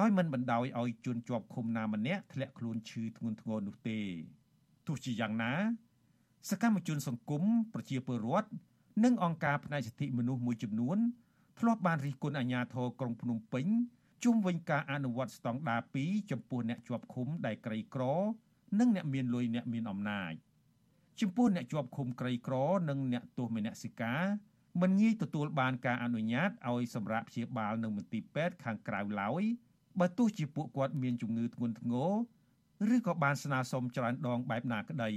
Speaker 11: ដោយមិនបណ្ដោយឲ្យជនជាប់ឃុំណាម្នាក់ធ្លាក់ខ្លួនឈឺធ្ងន់ធ្ងរនោះទេទោះជាយ៉ាងណា សកម្មជនសង្គមប្រជាពលរដ្ឋនិងអង្គការផ្នែកសិទ្ធិមនុស្សមួយចំនួនធ្លាប់បានរិះគន់អាជ្ញាធរក្រុងភ្នំពេញជុំវិញការអនុវត្តស្តង់ដារ2ចំពោះអ្នកជាប់ឃុំដែលក្រីក្រ និងអ្នកមានលុយអ្នកមានអំណាចចំពោះអ្នកជាប់ឃុំក្រីក្រ និងអ្នកទោសមនសិការ មិនងាយទទួលបានការអនុញ្ញាតឲ្យសម្រាប់ព្យាបាលនៅមន្ទីរពេទ្យខាងក្រៅឡើយបើទោះជាពួកគាត់មានជំងឺធ្ងន់ធ្ងរឬក៏បានស្នើសុំច្រើនដងបែបណាក្តី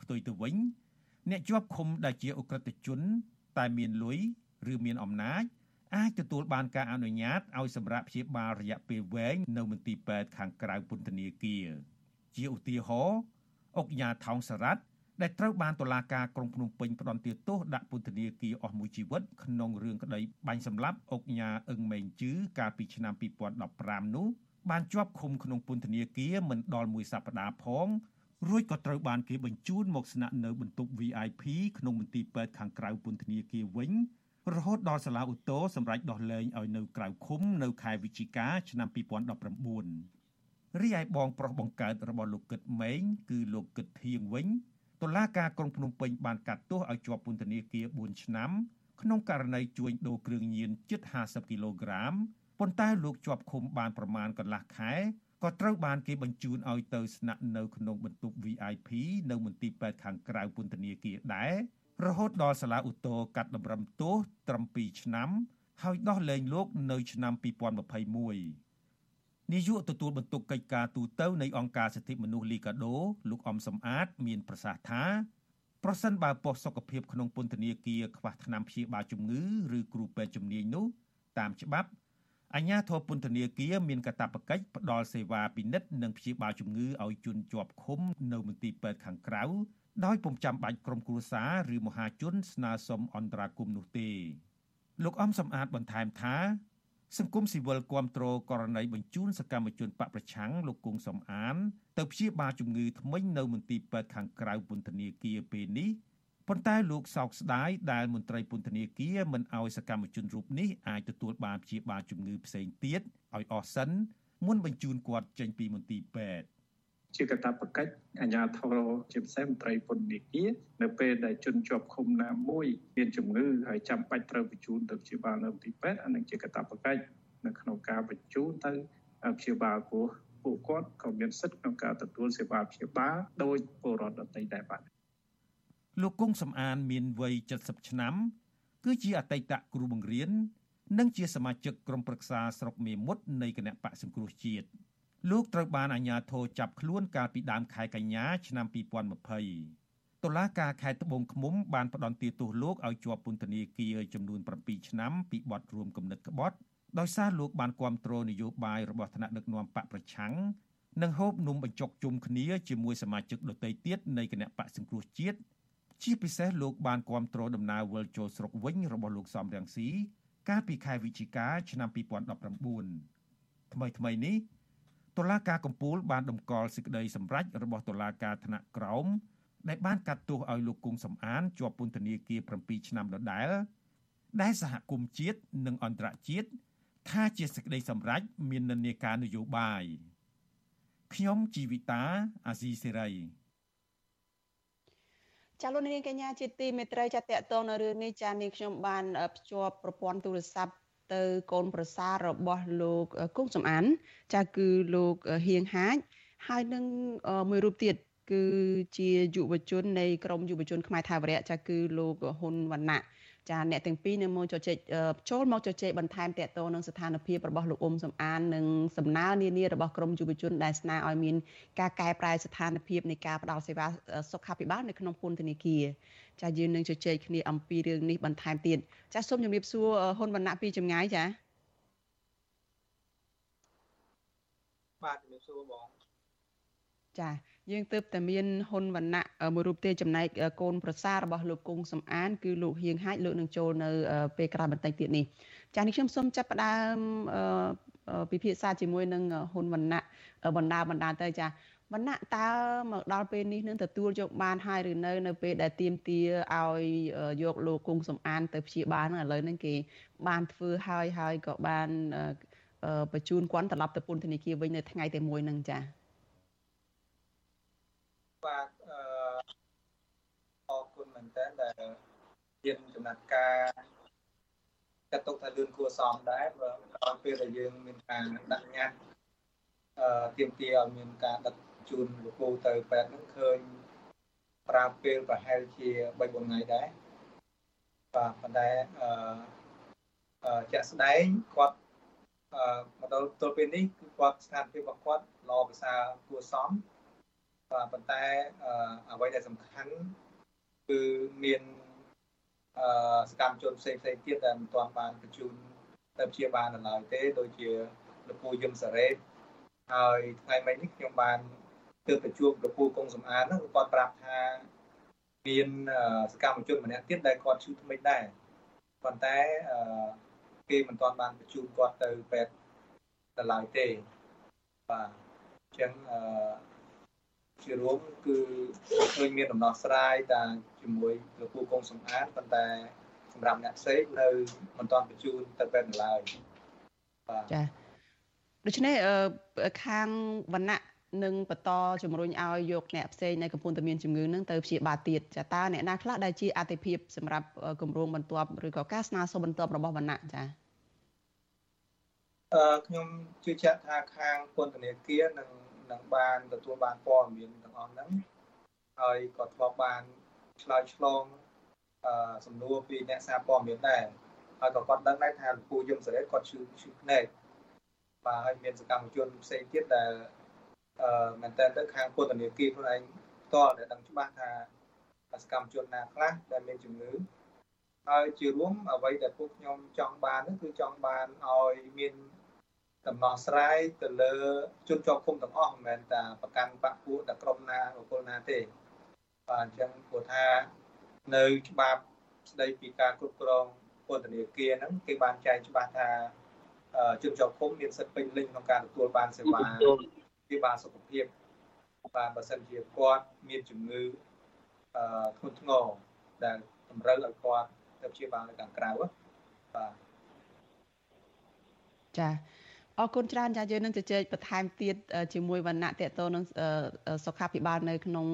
Speaker 11: ផ្ទុយទៅវិញអ្នកជាប់ឃុំដែលជាអ ுக ្រិតជន តែមានលុយឬមានអំណាចអាចទទួលបានការអនុញ្ញាតឲ្យសម្រាប់ព្យាបាលរយៈពេលវែងនៅមន្ទីរពេទ្យខាងក្រៅពន្ធនាគារជាឧទាហរណ៍អុកញ៉ាថោងសារ៉ាត់ ដែលត្រូវបានតុលាការក្រុងភ្នំពេញផ្តន្ទាទោសដាក់ពន្ធនាគារអស់មួយជីវិតក្នុងរឿងក្តីបាញ់សម្លាប់អុកញ៉ាអឹងម៉េងជឺកាលពីឆ្នាំ2015នោះបានជាប់ឃុំក្នុងពន្ធនាគារមិនដល់មួយសប្តាហ៍ផងរួចក៏ត្រូវបានគេបញ្ជូនមកស្នាក់នៅបន្ទប់ VIP ក្នុងមន្ទីរពេទ្យខាងក្រៅពន្ធនាគារវិញរហូតដល់សាលាឧទ្ធរសម្រេចដោះលែងឲ្យនៅក្រៅឃុំនៅខែវិច្ឆិកាឆ្នាំ2019រីឯបងប្រុសបង្កើតរបស់លោកគិតម៉េងគឺលោកគិតធៀងវិញ តុលាការក្រុងភ្នំពេញបានកាត់ទោសឲ្យជាប់ពន្ធនាគារ4ឆ្នាំ ក្នុងករណីជួញដូរគ្រឿងញៀនជិត50គីឡូក្រាមប៉ុន្តែលោកជាប់ឃុំបានប្រមាណកន្លះខែក៏ត្រូវបានគេបញ្ជូនឲ្យទៅស្នាក់នៅក្នុងបន្ទប់ VIP នៅមន្ទីរពេទ្យខាងក្រៅពន្ធនាគារដែររហូតដល់សាលាឧទ្ធរកាត់តម្រឹមទោសត្រឹម2ឆ្នាំ ហើយដោះលែងលោកនៅឆ្នាំ2021 នាយកទទួលបន្ទុកកិច្ចការទូតនៃអង្គការសិទ្ធិមនុស្សលីកាដូលោកអំសំអាត មានប្រសាសន៍ថាប្រសិនបើប៉ុស្តិ៍សុខភាពក្នុងពន្ធនាគារខ្វះថ្នាំព្យាបាលជំងឺឬគ្រូពេទ្យជំនាញនោះតាមច្បាប់អាជ្ញាធរពន្ធនាគារមានកាតព្វកិច្ចផ្ដល់សេវាពិនិត្យនិងព្យាបាលជំងឺឲ្យជនជាប់ឃុំនៅមន្ទីរពេទ្យខាងក្រៅដោយពុំចាំបាច់ក្រុមគ្រួសារឬមហាជនស្នើសុំអន្តរាគមន៍នោះទេលោកអំសំអាតបន្ថែមថា សង្គមស៊ីវិលគាំទ្រករណីបញ្ជូនសកម្មជនបកប្រឆាំងលោកគង់សំអាន ទៅព្យាបាលជំងឺធ្មេញនៅមន្ទីរពេទ្យខាងក្រៅពន្ធនាគារពេលនេះប៉ុន្តែលោកសោកស្ដាយដែលមន្ត្រីពន្ធនាគារមិនអោយសកម្មជនរូបនេះអាចទទួលបានព្យាបាលជំងឺផ្សេងទៀតឲ្យអស់សិនមុនបញ្ជូនគាត់ចេញពីមន្ទីរពេទ្យ
Speaker 13: ជាកតាបកិច្ចអាជ្ញាធរជាពិសេសមន្ត្រីពន្ធនាគារនៅពេលដែលជនជាប់ឃុំណាមួយមានជំងឺហើយចាំបាច់ត្រូវបញ្ជូនទៅព្យាបាលនៅទីពេទ្យអានឹងជាកតាបកិច្ចនៅក្នុងការបញ្ជូនទៅព្យាបាលព្រោះពួកគាត់ក៏មានសិទ្ធិក្នុងការទទួលសេវាព្យាបាលដោយពលរដ្ឋដទៃដែរបាទ
Speaker 11: លោកគង់សំអានមានវ័យ70ឆ្នាំ គឺជាអតីតគ្រូបង្រៀននិងជាសមាជិកក្រុមប្រឹក្សាស្រុកមេមត់នៃគណៈបកសង្គ្រោះជាតិ លោកត្រូវបានអាជ្ញាធរចាប់ខ្លួនកាលពីដើមខែកញ្ញាឆ្នាំ2020តុលាការខេត្តត្បូងឃ្មុំបានផ្តន្ទាទោសលោកឲ្យជាប់ពន្ធនាគារចំនួន7ឆ្នាំពីបទរួមគំនិតក្បត់ដោយសារលោកបានគ្រប់គ្រងនយោបាយរបស់ថ្នាក់ដឹកនាំបកប្រឆាំងនិងហូបនំបញ្ចុកជុំគ្នាជាមួយសមាជិកដទៃទៀតនៃគណៈបកសង្គ្រោះជាតិជាពិសេសលោកបានគ្រប់គ្រងដំណើរវិលចូលស្រុកវិញរបស់លោកសំរងស៊ីកាលពីខែវិច្ឆិកាឆ្នាំ2019ថ្មីថ្មីនេះ តុលាការកំពូលបានដំកល់សេចក្តីសម្រេចរបស់តុលាការថ្នាក់ក្រោមដែលបានកាត់ទោសឲ្យលោកគង់សំអានជាប់ពន្ធនាគារ7ឆ្នាំដដែលដែលសហគមន៍ជាតិនិងអន្តរជាតិថាជាសេចក្តីសម្រេចមាននិន្នាការនយោបាយខ្ញុំជីវិតាអាស៊ីសេរី
Speaker 1: ចាលោកនាងកញ្ញាជាទីមេត្រីចាតតតនៅរឿងនេះចានាងខ្ញុំបានភ្ជាប់ប្រព័ន្ធទូរស័ព្ទ ទៅកូនប្រសាររបស់លោកគង់សំអាន ចាគឺលោកហៀងហាចហើយនឹងមួយរូបទៀតគឺជាយុវជននៃក្រមយុវជនខ្មែរថាវរៈចាគឺលោកហ៊ុនវណ្ណៈ ចាអ្នកទាំងពីរនៅមកជជែកចូលមកជជែកបន្ថែមតកតងនឹងស្ថានភាពរបស់លោកអ៊ុំសំអាននិងសំណើនានារបស់ក្រមយុវជនដែលស្នើឲ្យមានការកែប្រែស្ថានភាពនៃការផ្តល់សេវាសុខាភិបាលនៅក្នុងពន្ធនាគារចាយើងនឹងជជែកគ្នាអំពីរឿងនេះបន្ថែមទៀតចាសូមជម្រាបសួរហ៊ុនវណ្ណៈពីចម្ងាយចា
Speaker 14: បាទជំរាបសួរបង
Speaker 1: ចា យើងទើបតែមានហ៊ុនវណ្ណៈមួយរូបទេចំណែកកូនប្រសាររបស់លោកគង់សំអាន គឺលោកហៀងហាច់លោកនឹងចូលនៅពេលក្រោយបន្តិចទៀតនេះចានេះខ្ញុំសូមចាប់ផ្ដើមពិភាក្សាជាមួយនឹងហ៊ុនវណ្ណៈបណ្ដាបណ្ដាទៅចាវណ្ណៈតើមកដល់ពេលនេះនឹងទទួលយកបានហើយឬនៅនៅពេលដែលទៀមទាឲ្យយកលោកគង់សំអានទៅព្យាបាលហ្នឹងឥឡូវហ្នឹងគេបានធ្វើហើយហើយក៏បានបញ្ជូនគាត់ត្រឡប់ទៅពន្ធនាគារវិញនៅថ្ងៃតែមួយហ្នឹងចា៎
Speaker 14: បាទអឺអរគុណមែនតើដែលយើងចំណាត់ការចាត់ទុកថាលឿនគួរសមដែរបើដល់ពេលដែលយើងមានការដាក់ញត្តិអឺទៀមទាឲ្យមានការដឹកជូនលោកគ្រូទៅពេទ្យហ្នឹងឃើញប្រើពេលប្រហែលជា3 4ថ្ងៃដែរបាទប៉ុន្តែអឺជាក់ស្ដែងគាត់អឺមកដល់ទល់ពេលនេះគឺគាត់ស្ថានភាពរបស់គាត់ល្អប្រសើរគួរសមបាទ ប៉ុន្តែអ្វីដែលសំខាន់គឺមានអឺសកម្មជនផ្សេងផ្សេងទៀតដែលមិនទាន់បានបញ្ជូនទៅព្យាបាលនៅឡើយទេដូចជាលោកពូយឹមសារ៉េតហើយថ្ងៃមិញនេះខ្ញុំបានទើបទៅជួបលោកពូកុងសំអានហ្នឹងគាត់ប្រាប់ថាមានសកម្មជនម្នាក់ទៀតដែលគាត់ឈឺថ្មិចដែរប៉ុន្តែអឺគេមិនទាន់បានបញ្ជូនគាត់ទៅពេទ្យនៅឡើយទេបាទអញ្ចឹងអឺ ជារួមគឺឃើញមានដំណោះស្រាយតាជាមួយលោកពូកងសំអាតប៉ុន្តែសម្រាប់អ្នកផ្សេងនៅមិនទាន់បញ្ជូនទៅពេទ្យនៅឡើយ
Speaker 1: បាទចាដូច្នេះខាងវណ្ណៈនឹងបន្តជំរុញឲ្យយកអ្នកផ្សេងនៅកំពុងតែមានជំងឺនឹងទៅព្យាបាលទៀតចាតើអ្នកណាខ្លះដែលជាអតិភិបសម្រាប់គម្រោងបន្ទាប់ឬក៏ការស្នើសុំបន្ទាប់របស់វណ្ណៈចា
Speaker 14: អឺខ្ញុំជឿជាក់ថាខាងពន្ធនាគារនឹង នឹងបានទទួលបានព័ត៌មានទាំងអស់ហ្នឹងហើយក៏ធ្លាប់បានឆ្លើយឆ្លងអឺសំណួរពីអ្នកសារព័ត៌មានដែរហើយក៏គាត់ដឹងដែរថាលោកពូយមសេរីគាត់ឈឺឈឺភ្នែកបាទហើយមានសកម្មជនផ្សេងទៀតដែលអឺមែនតើទៅខាងពន្ធនាគារខ្លួនឯងផ្ទាល់ដែលដឹងច្បាស់ថាសកម្មជនណាខ្លះដែលមានជំងឺហើយជារួមអ្វីដែលពួកខ្ញុំចង់បាននោះគឺចង់បានឲ្យមាន ដំណោះស្រាយទៅលើជនជាប់ឃុំទាំងអស់មិនមែនតែប្រកាន់បកពួកតែក្រុមណាបុគ្គលណាទេបាទអញ្ចឹងព្រោះថានៅច្បាប់ស្ដីពីការគ្រប់គ្រងពន្ធនាគារហ្នឹងគេបានចែងច្បាស់ថាជនជាប់ឃុំមានសិទ្ធិពេញលេញក្នុងការទទួលបានសេវាព្យាបាលសុខភាពបាទបើសិនជាគាត់មានជំងឺអឺធ្ងន់ធ្ងរដែលតម្រូវឲ្យគាត់ទៅព្យាបាលនៅខាងក្រៅបាទ
Speaker 1: ចា អរគុណច្រើនចាយើងនឹងជជែកបន្ថែមទៀតជាមួយវណ្ណៈតេតតនឹងសុខាភិបាលនៅក្នុង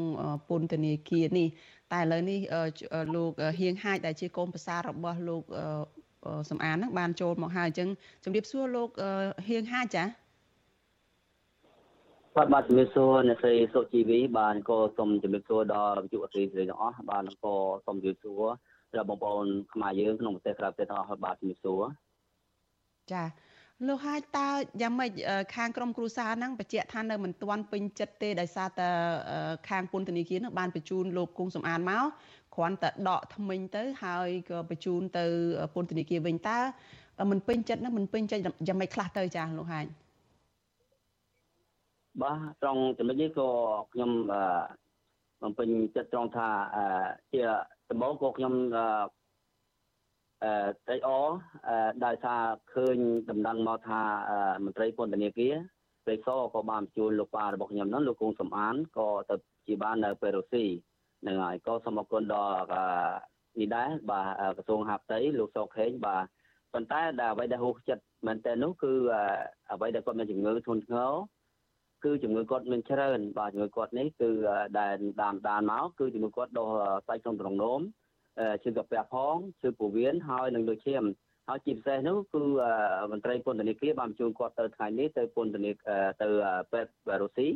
Speaker 1: ពន្ធនាគារនេះតែឥឡូវនេះលោកហៀងហាចដែលជាកូនប្រសាររបស់លោកសំអានហ្នឹងបានចូលមកហើយអញ្ចឹងជំរាបសួរលោកហៀងហាចចា
Speaker 15: បាទបាទជំរាបសួរអ្នកស្រីសុជីវីបានក៏សូមជំរាបសួរដល់វិទ្យុអសីស្រីទាំងអស់បានក៏សូមជំរាបសួរដល់បងប្អូនខ្មែរយើងក្នុងប្រទេសក្រៅប្រទេសទាំងអស់បាទជំរាបសួរ
Speaker 1: ចា លោកហាយតើយ៉ាងម៉េចខាងក្រមគ្រួសារហ្នឹងបញ្ជាក់ថានៅមិនទាន់ពេញចិត្តទេដោយសារតែខាងពន្ធនាគារហ្នឹងបានបញ្ជូនលោកគង់សំអានមកគ្រាន់តែដកថ្មិញទៅហើយក៏បញ្ជូនទៅពន្ធនាគារវិញតើមិនពេញចិត្តហ្នឹងមិនពេញចិត្តយ៉ាងម៉េចខ្លះទៅចាលោកហាយ
Speaker 15: បាទត្រង់ចំណុចនេះក៏ខ្ញុំបំពេញចិត្តត្រង់ថាជាដំបូងក៏ខ្ញុំអឺ ត្រេកអរដោយសារឃើញដំណឹងមកថាមន្ត្រីពន្ធនាគារព្រៃសរក៏បានជួលលោកប៉ារបស់ខ្ញុំហ្នឹងលោកគង់សំអានក៏ទៅជាបាននៅពេរុស៊ីហ្នឹងហើយក៏សូមអរគុណដល់នេះដែរបាទក្រសួងហាផ្ទៃលោកសកខេងបាទប៉ុន្តែដែលអ្វីដែលហួសចិត្តមែនតើនោះគឺអ្វីដែលគាត់មានជំងឺធ្ងន់ធ្ងរគឺជំងឺគាត់មានច្រើនបាទជំងឺគាត់នេះគឺដែលតាមដានមកគឺជំងឺគាត់ដុសសាច់ក្នុងទ្រងនោម ឈឺកាពះផងឈឺពោះវៀនហើយនឹងដូចឈាមហើយជាពិសេសនោះគឺមន្ត្រីពន្ធនាគារបានជួលគាត់ទៅថ្ងៃនេះទៅពន្ធនាគារទៅពេទ្យរុស្ស៊ី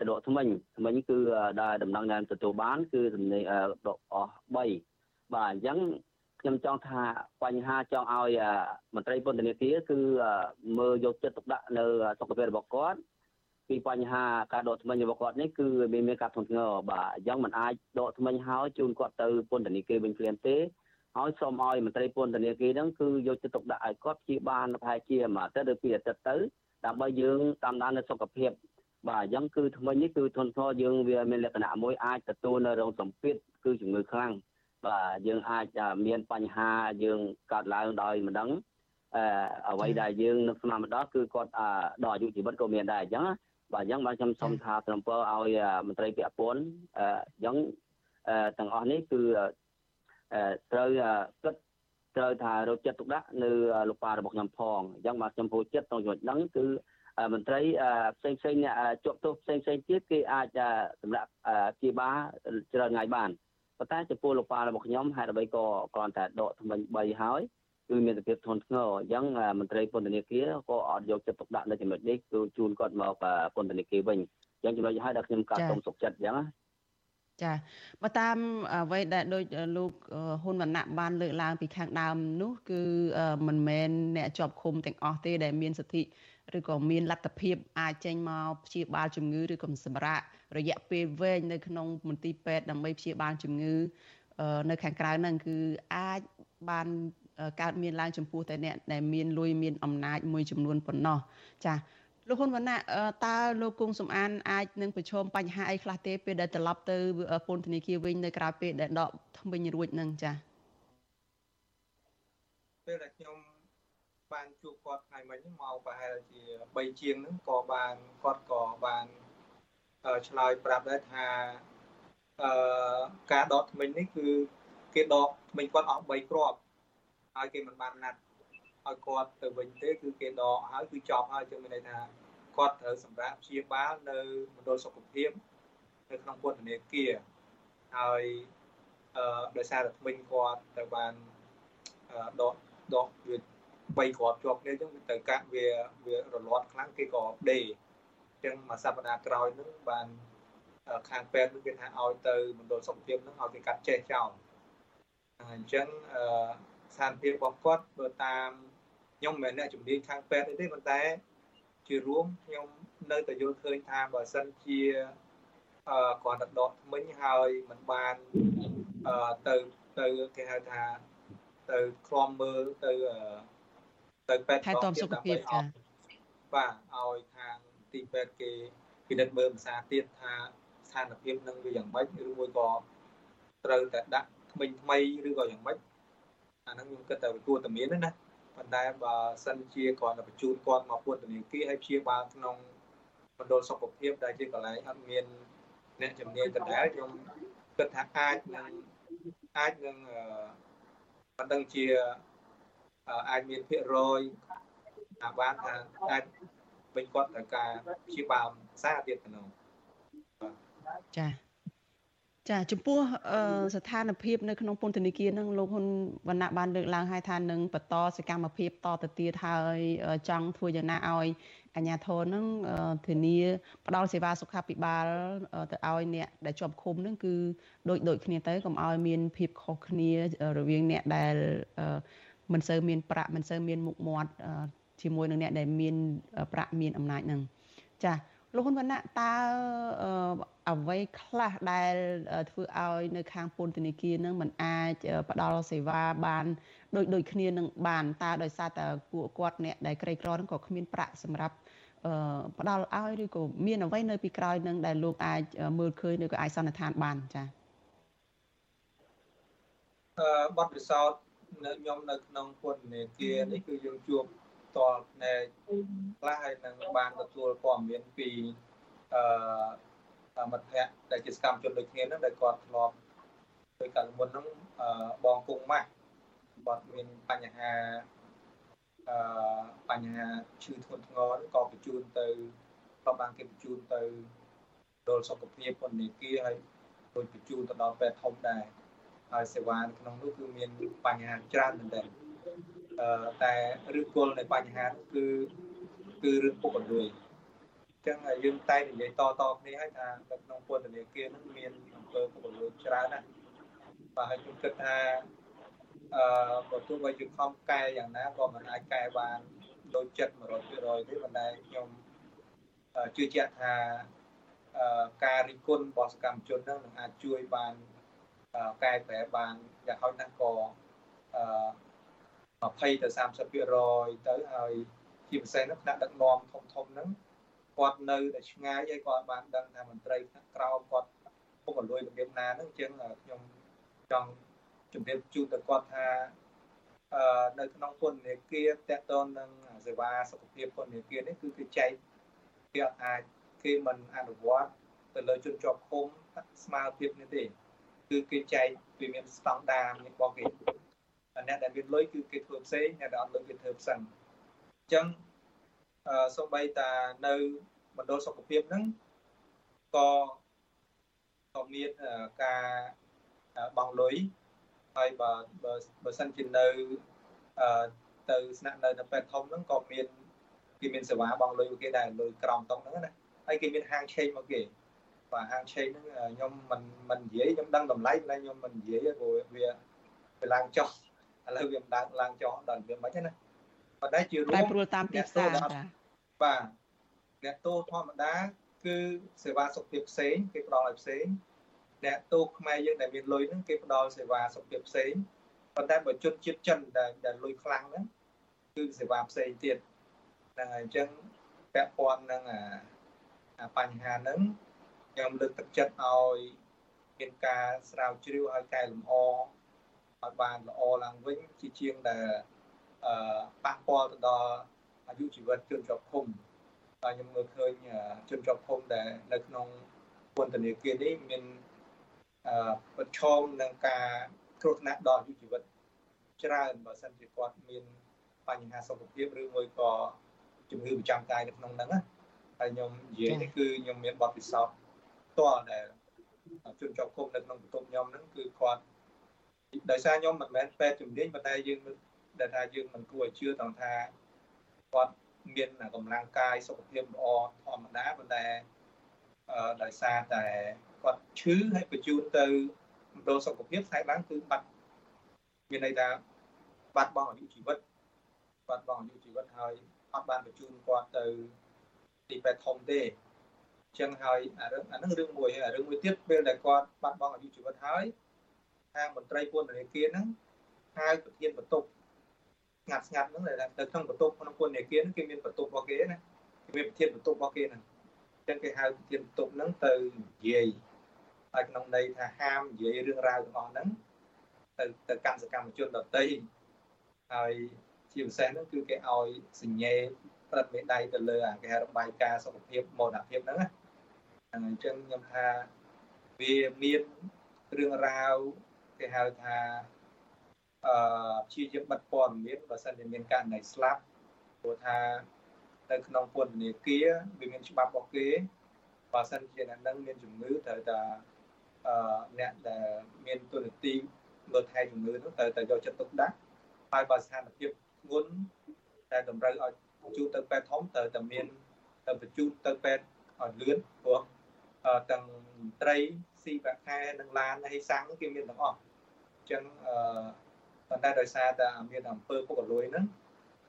Speaker 15: ទៅដកថ្មិញថ្មិញគឺដែលដំណឹងដែលទទួលបានគឺដំណេដកអស់3បាទអញ្ចឹងខ្ញុំចង់ថាបញ្ហាចង់ឲ្យមន្ត្រីពន្ធនាគារគឺមើលយកចិត្តទុកដាក់នៅសុខភាពរបស់គាត់ ពីបញ្ហាការដកថ្មិញរបស់គាត់នេះគឺមានមានការធ្ងន់ធ្ងរបាទអញ្ចឹងมันអាចដកថ្មិញហើយជូនគាត់ទៅពន្ធនាគារវិញភ្លាមទេហើយសូមឲ្យមន្ត្រីពន្ធនាគារហ្នឹងគឺយកចិត្តទុកដាក់ឲ្យគាត់ព្យាបាលប្រហែលជាមួយអាទិត្យឬពីរអាទិត្យទៅដើម្បីយើងតាមដាននៅសុខភាពបាទអញ្ចឹងគឺថ្មិញនេះគឺធនធានយើងវាមានលក្ខណៈមួយអាចទទួលនៅរោងសម្ពាធគឺជំងឺខ្លាំងបាទយើងអាចមានបញ្ហាយើងកើតឡើងដោយមិនដឹងអឺអ្វីដែលយើងនឹកស្មានមកដល់គឺគាត់ដល់អាយុជីវិតក៏មានដែរអញ្ចឹង បាទអញ្ចឹងបាទខ្ញុំសូមថាត្រឹមពើឲ្យមន្ត្រីពាក់ព័ន្ធអញ្ចឹងទាំងអស់នេះគឺត្រូវគិតត្រូវថារកចិត្តទុកដាក់នៅលោកប៉ារបស់ខ្ញុំផងអញ្ចឹងបាទខ្ញុំពោលចិត្តក្នុងចំណុចហ្នឹងគឺមន្ត្រីផ្សេងផ្សេងអ្នកជាប់ទោសផ្សេងផ្សេងទៀតគេអាចសម្រាប់ជាបាច្រើនថ្ងៃបានប៉ុន្តែចំពោះលោកប៉ារបស់ខ្ញុំហេតុអ្វីក៏គ្រាន់តែដកថ្មិញ3ហើយ គឺមានសភាពធ្ងន់ធ្ងរអញ្ចឹងមន្ត្រីពន្ធនាគារក៏អត់យកចិត្តទុកដាក់នៅចំណុចនេះគឺជូនគាត់មកពន្ធនាគារវិញអញ្ចឹងចំណុចហើយដែលខ្ញុំកាត់សូមសុខចិត្តអញ្ចឹងណា
Speaker 1: ចាបើតាមអ្វីដែលដូចលោកហ៊ុនវណ្ណៈបានលើកឡើងពីខាងដើមនោះគឺមិនមែនអ្នកជាប់ឃុំទាំងអស់ទេដែលមានសិទ្ធិឬក៏មានលទ្ធភាពអាចចេញមកព្យាបាលជំងឺឬក៏សម្រាករយៈពេលវែងនៅក្នុងមន្ទីរពេទ្យដើម្បីព្យាបាលជំងឺនៅខាងក្រៅហ្នឹងគឺអាចបាន កើតមានឡើងចំពោះតែអ្នកដែលមានលុយមានអំណាចមួយចំនួនប៉ុណ្ណោះចាលោកហ៊ុនវណ្ណៈតើលោកគង់សំអានអាចនឹងប្រឈមបញ្ហាអីខ្លះទេពេលដែលត្រឡប់ទៅពន្ធនាគារវិញនៅក្រៅពេលដែលដកថ្មិញរួចនឹងចា
Speaker 14: ពេលដែលខ្ញុំបានជួបគាត់ថ្ងៃមិញមកប្រហែលជា3ជាងហ្នឹងក៏បានគាត់ក៏បានឆ្លើយប្រាប់ដែរថាអឺការដកថ្មិញនេះគឺគេដកថ្មិញគាត់អស់3គ្រាប់ ហើយគេមិនបានណាត់ឲ្យគាត់ទៅវិញទេគឺគេដកហើយគឺចប់ហើយចឹងមានន័យថាគាត់ត្រូវសម្រាប់ព្យាបាលនៅមណ្ឌលសុខភាពនៅក្នុងពន្ធនាគារហើយអឺដោយសារតែថ្មិញគាត់ទៅបានដកដកវា3គ្រាប់ជាប់គ្នាចឹងទៅកាក់វាវារលាត់ខ្លាំងគេក៏ដេចឹងមួយសប្តាហ៍ក្រោយហ្នឹងបានខាងពេទ្យគេថាឲ្យទៅមណ្ឌលសុខភាពហ្នឹងឲ្យគេកាត់ចេះចោលអញ្ចឹងអឺ ស្ថានភាពរបស់គាត់បើតាមខ្ញុំមិនមែនអ្នកជំនាញខាងពេទ្យទេប៉ុន្តែ ជារួមខ្ញុំនៅតែយល់ឃើញថាបើសិនជាអឺគ្រាន់តែដកថ្មិញហើយมันបានអឺទៅទៅគេហៅថាទៅឃ្លាំមើលទៅទៅពេទ្យ
Speaker 1: ថែទាំសុខភាពចា
Speaker 14: បាទឲ្យខាងទីពេទ្យគេពិនិត្យមើលភាសាទៀតថាស្ថានភាពនឹងវាយ៉ាងម៉េចឬមួយក៏ត្រូវតែដាក់ថ្មិញថ្មីឬក៏យ៉ាងម៉េច អាហ្នឹងខ្ញុំគិតថាវាគួរតែមានណាប៉ុន្តែបើសិនជាគ្រាន់តែបញ្ជូនគាត់មកពន្ធនាគារឲ្យព្យាបាលក្នុងមណ្ឌលសុខភាពដែលជាកន្លែងអត់មានអ្នកជំនាញដដែលខ្ញុំគិតថាអាចនឹងអាចនឹងមិនដឹងជាអាចមានភាគរយអាបានថាអាចវិញគាត់ត្រូវការព្យាបាលសារទៀតទៅនោះ
Speaker 1: ចា ចាចំពោះស្ថានភាពនៅក្នុងពន្ធនាគារនឹងលោកហ៊ុនវណ្ណៈបានលើកឡើងឲ្យថានឹងបន្តសកម្មភាពតទៅទៀតហើយចង់ធ្វើយ៉ាងណាឲ្យអាជ្ញាធរនឹងធានាផ្ដល់សេវាសុខាភិបាលទៅឲ្យអ្នកដែលជាប់ឃុំនឹងគឺដូចដូចគ្នាទៅកុំឲ្យមានភាពខុសគ្នារវាងអ្នកដែលមិនសូវមានប្រាក់មិនសូវមានមុខមាត់ជាមួយនឹងអ្នកដែលមានប្រាក់មានអំណាចនឹងចាលោកហ៊ុនវណ្ណៈតើ អ្វីខ្លះដែលធ្វើឲ្យនៅខាងពន្ធនាគារនឹងมันអាចផ្ដល់សេវាបានដូចដូចគ្នានឹងបានតើដោយសារតែពួកគាត់អ្នកដែលក្រីក្រនឹងក៏គ្មានប្រាក់សម្រាប់ផ្ដល់ឲ្យឬក៏មានអ្វីនៅពីក្រោយនឹងដែលលោកអាចមើលឃើញឬក៏អាចសន្និដ្ឋានបានចា៎
Speaker 14: អឺបទពិសោធន៍នៅខ្ញុំនៅក្នុងពន្ធនាគារនេះគឺយើងជួបតបណែខ្លះហើយនឹងបានទទួលព័ត៌មានពីអឺ មិត្តភ័ក្តិដែលជាសកម្មជនដូចគ្នាហ្នឹងដែលគាត់ធ្លាប់ដោយកាលមុនហ្នឹងបងគង់ម៉ាស់គាត់មានបញ្ហាអឺបញ្ហាឈឺធ្ងន់ធ្ងរក៏បញ្ជូនទៅក៏បានគេបញ្ជូនទៅដល់សុខភាពពន្ធនាគារហើយដូចបញ្ជូនទៅដល់ពេទ្យធំដែរហើយសេវានៅក្នុងនោះគឺមានបញ្ហាច្រើនមែនទែនអឺតែឫសគល់នៃបញ្ហាគឺគឺរឿងពុករលួយអញ្ចឹងយើងតែនិយាយតតគ្នាឲ្យថានៅក្នុងពន្ធនាគារនឹងមានអំពើពុករលួយច្រើនណាស់បាទហើយខ្ញុំគិតថាអឺបើទោះបីយើងខំកែយ៉ាងណាក៏មិនអាចកែបានដូចចិត្ត100%ទេប៉ុន្តែខ្ញុំជឿជាក់ថាការរិះគន់របស់សកម្មជននឹងនឹងអាចជួយបានកែប្រែបានយ៉ាងហោចណាស់ក៏អឺ20ទៅ30%ទៅហើយជាពិសេសនោះថ្នាក់ដឹកនាំធំធំហ្នឹង គាត់នៅតែឆ្ងាយហើយគាត់បានដឹងថាមន្ត្រីថ្នាក់ក្រោមគាត់ពុករលួយរបៀបណាហ្នឹងអញ្ចឹងខ្ញុំចង់ជម្រាបជូនទៅគាត់ថាអឺនៅក្នុងពន្ធនាគារតកតននឹងសេវាសុខភាពពន្ធនាគារនេះគឺគេចែកគេអាចគេមិនអនុវត្តទៅលើជនជាប់ឃុំស្មើភាពនេះទេគឺគេចែកវាមានស្តង់ដាររបស់គេអ្នកដែលមានលុយគឺគេធ្វើផ្សេងអ្នកដែលអត់លុយគេធ្វើផ្សេងអញ្ចឹងអឺ សូម្បីតានៅមណ្ឌលសុខភាពហ្នឹងក៏ក៏មានការបង់លុយហើយបើបើសិនជានៅអឺទៅស្នាក់នៅនៅពេទ្យធំហ្នឹងក៏មានគេមានសេវាបង់លុយគេដែរលុយក្រោមតុងហ្នឹងណាហើយគេមានហាងឆេងមកគេបាទហាងឆេងហ្នឹងខ្ញុំមិនមិននិយាយខ្ញុំដឹងតម្លៃតែខ្ញុំមិននិយាយព្រោះវាវាឡើងចុះឥឡូវវាមិនដើរឡើងចុះដល់វាមិនណា ប៉ុន្តែជារួម
Speaker 1: តែព្រួលតាមទីផ្សារ
Speaker 14: បាទអ្នកតូធម្មតាគឺសេវាសុខភាពផ្សេងគេផ្ដល់ឲ្យផ្សេងអ្នកតូខ្មែរយើងដែលមានលុយហ្នឹងគេផ្ដល់សេវាសុខភាពផ្សេងប៉ុន្តែបើជនជាតិចិនដែលដែលលុយខ្លាំងហ្នឹងគឺសេវាផ្សេងទៀតហ្នឹងហើយអញ្ចឹងពាក់ព័ន្ធនឹងអាបញ្ហាហ្នឹងខ្ញុំលើកទឹកចិត្តឲ្យមានការស្រាវជ្រាវឲ្យកែលម្អឲ្យបានល្អឡើងវិញជាជាងដែលអឺ ប៉ះពាល់ទៅដល់អាយុជីវិតជនជាប់ឃុំហើយខ្ញុំមើលឃើញជនជាប់ឃុំដែលនៅក្នុងពន្ធនាគារនេះមានអឺប្រឈមនឹងការគ្រោះថ្នាក់ដល់អាយុជីវិតច្រើនបើសិនជាគាត់មានបញ្ហាសុខភាពឬមួយក៏ជំងឺប្រចាំកាយនៅក្នុងហ្នឹងណាហើយខ្ញុំនិយាយនេះគឺខ្ញុំមានបទពិសោធន៍ផ្ទាល់ដែលជនជាប់ឃុំនៅក្នុងបន្ទប់ខ្ញុំហ្នឹងគឺគាត់ដោយសារខ្ញុំមិនមែនពេទ្យជំនាញប៉ុន្តែយើង ដែលថាយើងមិនគួរឲ្យជឿដល់ថាគាត់មានកម្លាំងកាយសុខភាពល្អធម្មតាប៉ុន្តែដោយសារតែគាត់ឈឺហើយបញ្ជូនទៅមណ្ឌលសុខភាពផ្នែកឡើងគឺបាត់មានន័យថាបាត់បង់អាយុជីវិតបាត់បង់អាយុជីវិតហើយអត់បានបញ្ជូនគាត់ទៅទីពេទ្យធំទេអញ្ចឹងហើយអារឿងអានឹងរឿងមួយហើយរឿងមួយទៀតពេលដែលគាត់បាត់បង់អាយុជីវិតហើយខាងមន្ត្រីពន្ធនាគារហ្នឹងហៅប្រធានបន្ទប់ ស្ងាត់ស្ងាត់ហ្នឹងដែលនៅក្នុងបន្ទប់ក្នុងពន្ធនាគារហ្នឹងគេមានបន្ទប់របស់គេណាគេមានប្រធានបន្ទប់របស់គេហ្នឹងអញ្ចឹងគេហៅប្រធានបន្ទប់ហ្នឹងទៅនិយាយហើយក្នុងន័យថាហាមនិយាយរឿងរ៉ាវទាំងអស់ហ្នឹងទៅទៅកម្មសកម្មជនដទៃហើយជាពិសេសហ្នឹងគឺគេឲ្យសញ្ញេព្រឹត្តមេដៃទៅលើអាគេហៅរបាយការណ៍សុខភាពមរណភាពហ្នឹងណាអញ្ចឹងខ្ញុំថាវាមានរឿងរ៉ាវគេហៅថា អឺព្យាយាមបិទព័ត៌មានបើសិនជាមានករណីស្លាប់ព្រោះថានៅក្នុងពន្ធនាគារវាមានច្បាប់របស់គេបើសិនជាអ្នកនឹងមានជំងឺត្រូវតែអឺអ្នកដែលមានទូនាទីមើលថែជំងឺនោះត្រូវតែយកចិត្តទុកដាក់ហើយបើស្ថានភាពធ្ងន់តែតម្រូវឲ្យបញ្ជូនទៅពេទ្យធំត្រូវតែមានទៅបញ្ជូនទៅពេទ្យឲ្យលឿនព្រោះទាំងត្រីស៊ីបាខែនិងឡានហើយសាំងគេមានទាំងអស់អញ្ចឹងអឺ ប៉ុន្តែដោយសារតែមានអង្គើពុករលួយហ្នឹង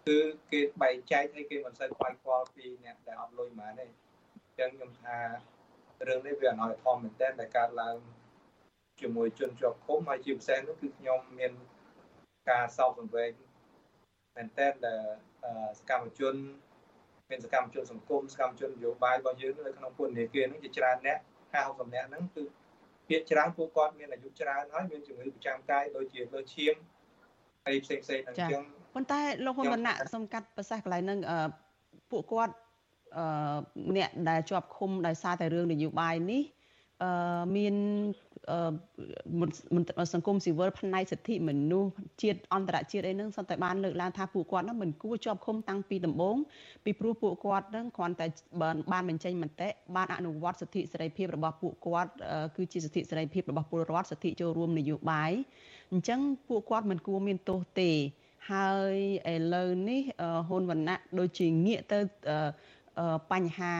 Speaker 14: គឺគេបែងចែកឲ្យគេមិនសូវខ្វាយខ្វល់ពីអ្នកដែលអត់លុយហ្មងទេអញ្ចឹងខ្ញុំថារឿងនេះវាអនុធមមែនតើដែលកើតឡើងជាមួយជនជាប់ឃុំហើយជាពិសេសនោះគឺខ្ញុំមានការសោកសង្វេគមែនតើដែលសកម្មជនមានសកម្មជនសង្គមសកម្មជននយោបាយរបស់យើងនៅក្នុងពន្ធនាគារហ្នឹងជាច្រើនអ្នក50 60អ្នកហ្នឹងគឺភាគច្រើនពួកគាត់មានអាយុច្រើនហើយមានជំងឺប្រចាំកាយដូចជាលើឈាម អីផ្សេងផ្សេងហ្នឹងអញ្ចឹង
Speaker 1: ប៉ុន្តែលោកហ៊ុនវណ្ណៈសំកាត់ប្រសាសន៍កន្លែងហ្នឹងពួកគាត់អឺអ្នកដែលជាប់ឃុំដោយសារតែរឿងនយោបាយនេះអឺមានអឺ សង្គមស៊ីវិលផ្នែកសិទ្ធិមនុស្សជាតិអន្តរជាតិអីហ្នឹងសន្តែបានលើកឡើងថាពួកគាត់ហ្នឹងមិនគួរជាប់ឃុំតាំងពីដំបូងពីព្រោះពួកគាត់ហ្នឹងគ្រាន់តែបានបានបញ្ចេញមតិបានអនុវត្តសិទ្ធិសេរីភាពរបស់ពួកគាត់គឺជាសិទ្ធិសេរីភាពរបស់ពលរដ្ឋសិទ្ធិចូលរួមនយោបាយអញ្ចឹងពួកគាត់មិនគួរមានទោសទេហើយឥឡូវនេះហ៊ុនវណ្ណៈដូចជាងាកទៅបញ្ហា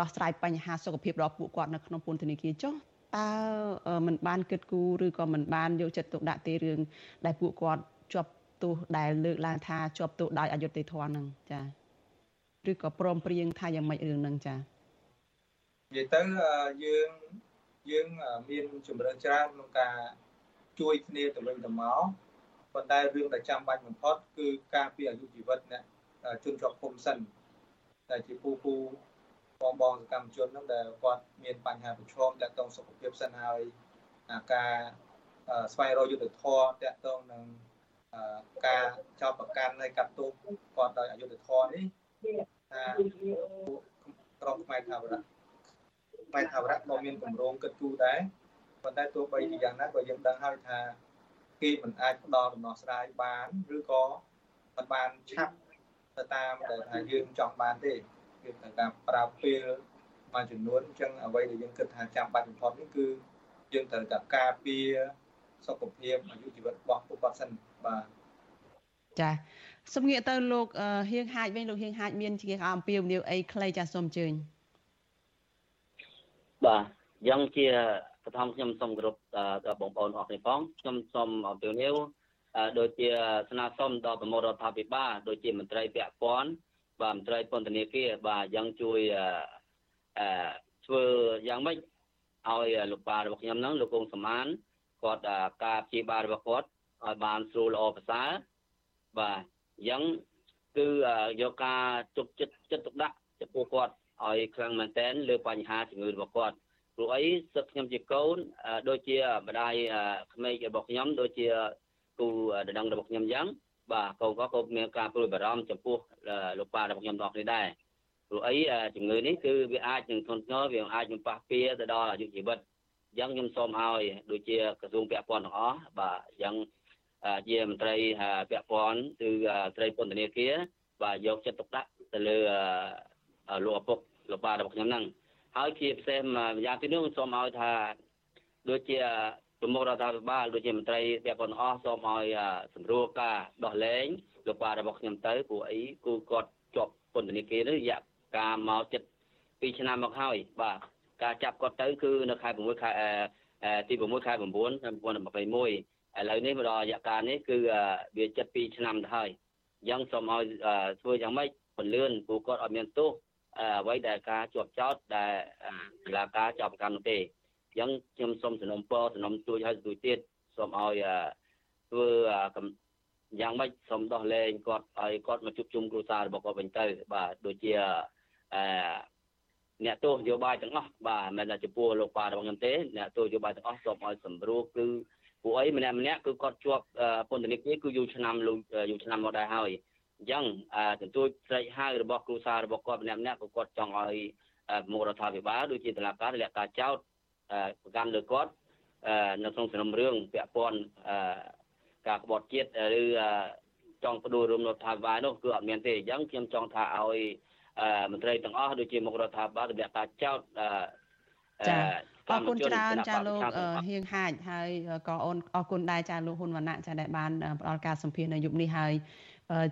Speaker 1: ដោះស្រាយបញ្ហាសុខភាពរបស់ពួកគាត់នៅក្នុងពន្ធនាគារចុះ តើมันបានគិតគូរឬក៏มันបានយកចិត្តទុកដាក់ទេរឿងដែលពួកគាត់ជាប់ទោសដែលលើកឡើងថាជាប់ទោសដោយអយុត្តិធម៌ហ្នឹងចាឬក៏ព្រមព្រៀងថាយ៉ាងម៉េចរឿងហ្នឹងចានិ
Speaker 14: យាយទៅយើងយើងមានជំរឿនច្រើនក្នុងការជួយគ្នាទៅវិញទៅមកប៉ុន្តែរឿងដែលចាំបាច់បំផុតគឺការពីអាយុជីវិតអ្នកជនជាប់ឃុំសិនដែលជាពូពូ បងបងសកម្មជនហ្នឹងដែលគាត់មានបញ្ហាប្រឈមតាក់ទងសុខភាពសិនហើយការស្វែងរកយុត្តិធម៌តាក់ទងនឹងការចោទប្រកាន់ហើយកាត់ទោសគាត់ដោយអយុត្តិធម៌នេះថាក្រុមខ្មែរថាវរៈខ្មែរថាវរៈក៏មានគម្រោងគិតគូរដែរប៉ុន្តែទោះបីជាយ៉ាងណាក៏យើងដឹងហើយថាគេមិនអាចផ្ដល់ដំណោះស្រាយបានឬក៏មិនបានឆាប់ទៅតាមដែលថាយើងចង់បានទេ គឺត្រូវការប្រើពេលមួយចំនួនអញ្ចឹងអ្វីដែលយើងគិតថាចាំបាច់បំផុតនេះគឺយើងត្រូវតែការពារសុខភាពអាយុជីវិតរបស់ពួកគាត់សិនបាទ
Speaker 1: ចាសូមងាកទៅលោកហៀងហាចវិញលោកហៀងហាចមានជាអំពាវនាវអីខ្លីចាសូមអញ្ជើញ
Speaker 15: បាទយ៉ាងជាបឋមខ្ញុំសូមគោរពដល់បងប្អូនអរគ្នាផងខ្ញុំសូមអំពាវនាវដូចជាស្នើសុំដល់ប្រមុខរដ្ឋាភិបាលដូចជាមន្ត្រីពាក់ព័ន្ធ បាទមន្ត្រីពន្ធនាគារបាទយ៉ាងជួយអឺធ្វើយ៉ាងម៉េចឲ្យលោកប៉ារបស់ខ្ញុំហ្នឹងលោកកងសមានគាត់ការព្យាបាលរបស់គាត់ឲ្យបានស្រួលល្អប្រសើរបាទយ៉ាងគឺយកការជប់ចិត្តចិត្តទុកដាក់ចំពោះគាត់ឲ្យខ្លាំងមែនតែនលើបញ្ហាជំងឺរបស់គាត់ព្រោះអីសិទ្ធខ្ញុំជាកូនដូចជាម្ដាយក្មេករបស់ខ្ញុំដូចជាគូដណ្ដឹងរបស់ខ្ញុំយ៉ាង បាទកូនក៏ក៏មានការព្រួយបារម្ភចំពោះលោកប៉ារបស់ខ្ញុំដល់នេះដែរព្រោះអីជំងឺនេះគឺវាអាចនឹងធ្ងន់ធ្ងរវាអាចនឹងប៉ះពាល់ទៅដល់អាយុជីវិតអញ្ចឹងខ្ញុំសូមឲ្យដូចជាក្រសួងពាក់ព័ន្ធទាំងអស់បាទអញ្ចឹងជាមន្ត្រីពាក់ព័ន្ធគឺត្រីពន្ធនាគារបាទយកចិត្តទុកដាក់ទៅលើលោកឪពុកលោកប៉ារបស់ខ្ញុំហ្នឹងហើយជាពិសេសម្យ៉ាងទីនោះសូមឲ្យថាដូចជា ប្រមុខរដ្ឋាភិបាលដូចជាមន្ត្រីពាក់ព័ន្ធអស់សូមឲ្យសម្រួលការដោះលែងលោកប៉ារបស់ខ្ញុំទៅព្រោះអីគឺគាត់ជាប់ពន្ធនាគារនេះរយៈកាលមកចិត្ត2ឆ្នាំមកហើយបាទការចាប់គាត់ទៅគឺនៅខែ6ខែទី6ខែ9 2021ឥឡូវនេះមកដល់រយៈកាលនេះគឺវាចិត្ត2ឆ្នាំទៅហើយអញ្ចឹងសូមឲ្យធ្វើយ៉ាងម៉េចពន្លឿនព្រោះគាត់អត់មានទោសអ្វីដែលការជាប់ចោតដែលតុលាការចាប់ប្រកាន់នោះទេ អញ្ចឹងខ្ញុំសូមសំណូមពរសំណូមជួយឲ្យជួយទៀតសូមឲ្យធ្វើយ៉ាងម៉េចសូមដោះលែងគាត់ឲ្យគាត់មកជួបជុំគ្រួសាររបស់គាត់វិញទៅបាទដូចជាអឺអ្នកទោសនយោបាយទាំងអស់បាទមិនថាចំពោះលោកប៉ារបស់ខ្ញុំទេអ្នកទោសនយោបាយទាំងអស់សូមឲ្យសម្រួលគឺពួកអីម្នាក់ម្នាក់គឺគាត់ជាប់ពន្ធនាគារគឺយូរឆ្នាំយូរឆ្នាំមកដែរហើយអញ្ចឹងទន្ទួចស្រេចហៅរបស់គ្រូសារបស់គាត់ម្នាក់ម្នាក់ក៏គាត់ចង់ឲ្យមុខរដ្ឋាភិបាលដូចជាតុលាការទម្លាក់ការចោទ ប្រកាន់លើគាត់នៅក្នុងសំណុំរឿងពាក់ព័ន្ធការក្បត់ជាតិឬចង់ផ្ដួលរំលរដ្ឋាភិបាលនោះគឺអត់មានទេអញ្ចឹងខ្ញុំចង់ថាឲ្យមន្ត្រីទាំងអស់ដូចជាមុខរដ្ឋាភិបាលទម្លាក់ការចោទ
Speaker 1: ចាអរគុណច្រើនចាលោកហៀងហាចហើយក៏អូនអរគុណដែរចាលោកហ៊ុនវណ្ណៈចាដែលបានផ្ដល់ការសម្ភាសនៅយប់នេះហើយ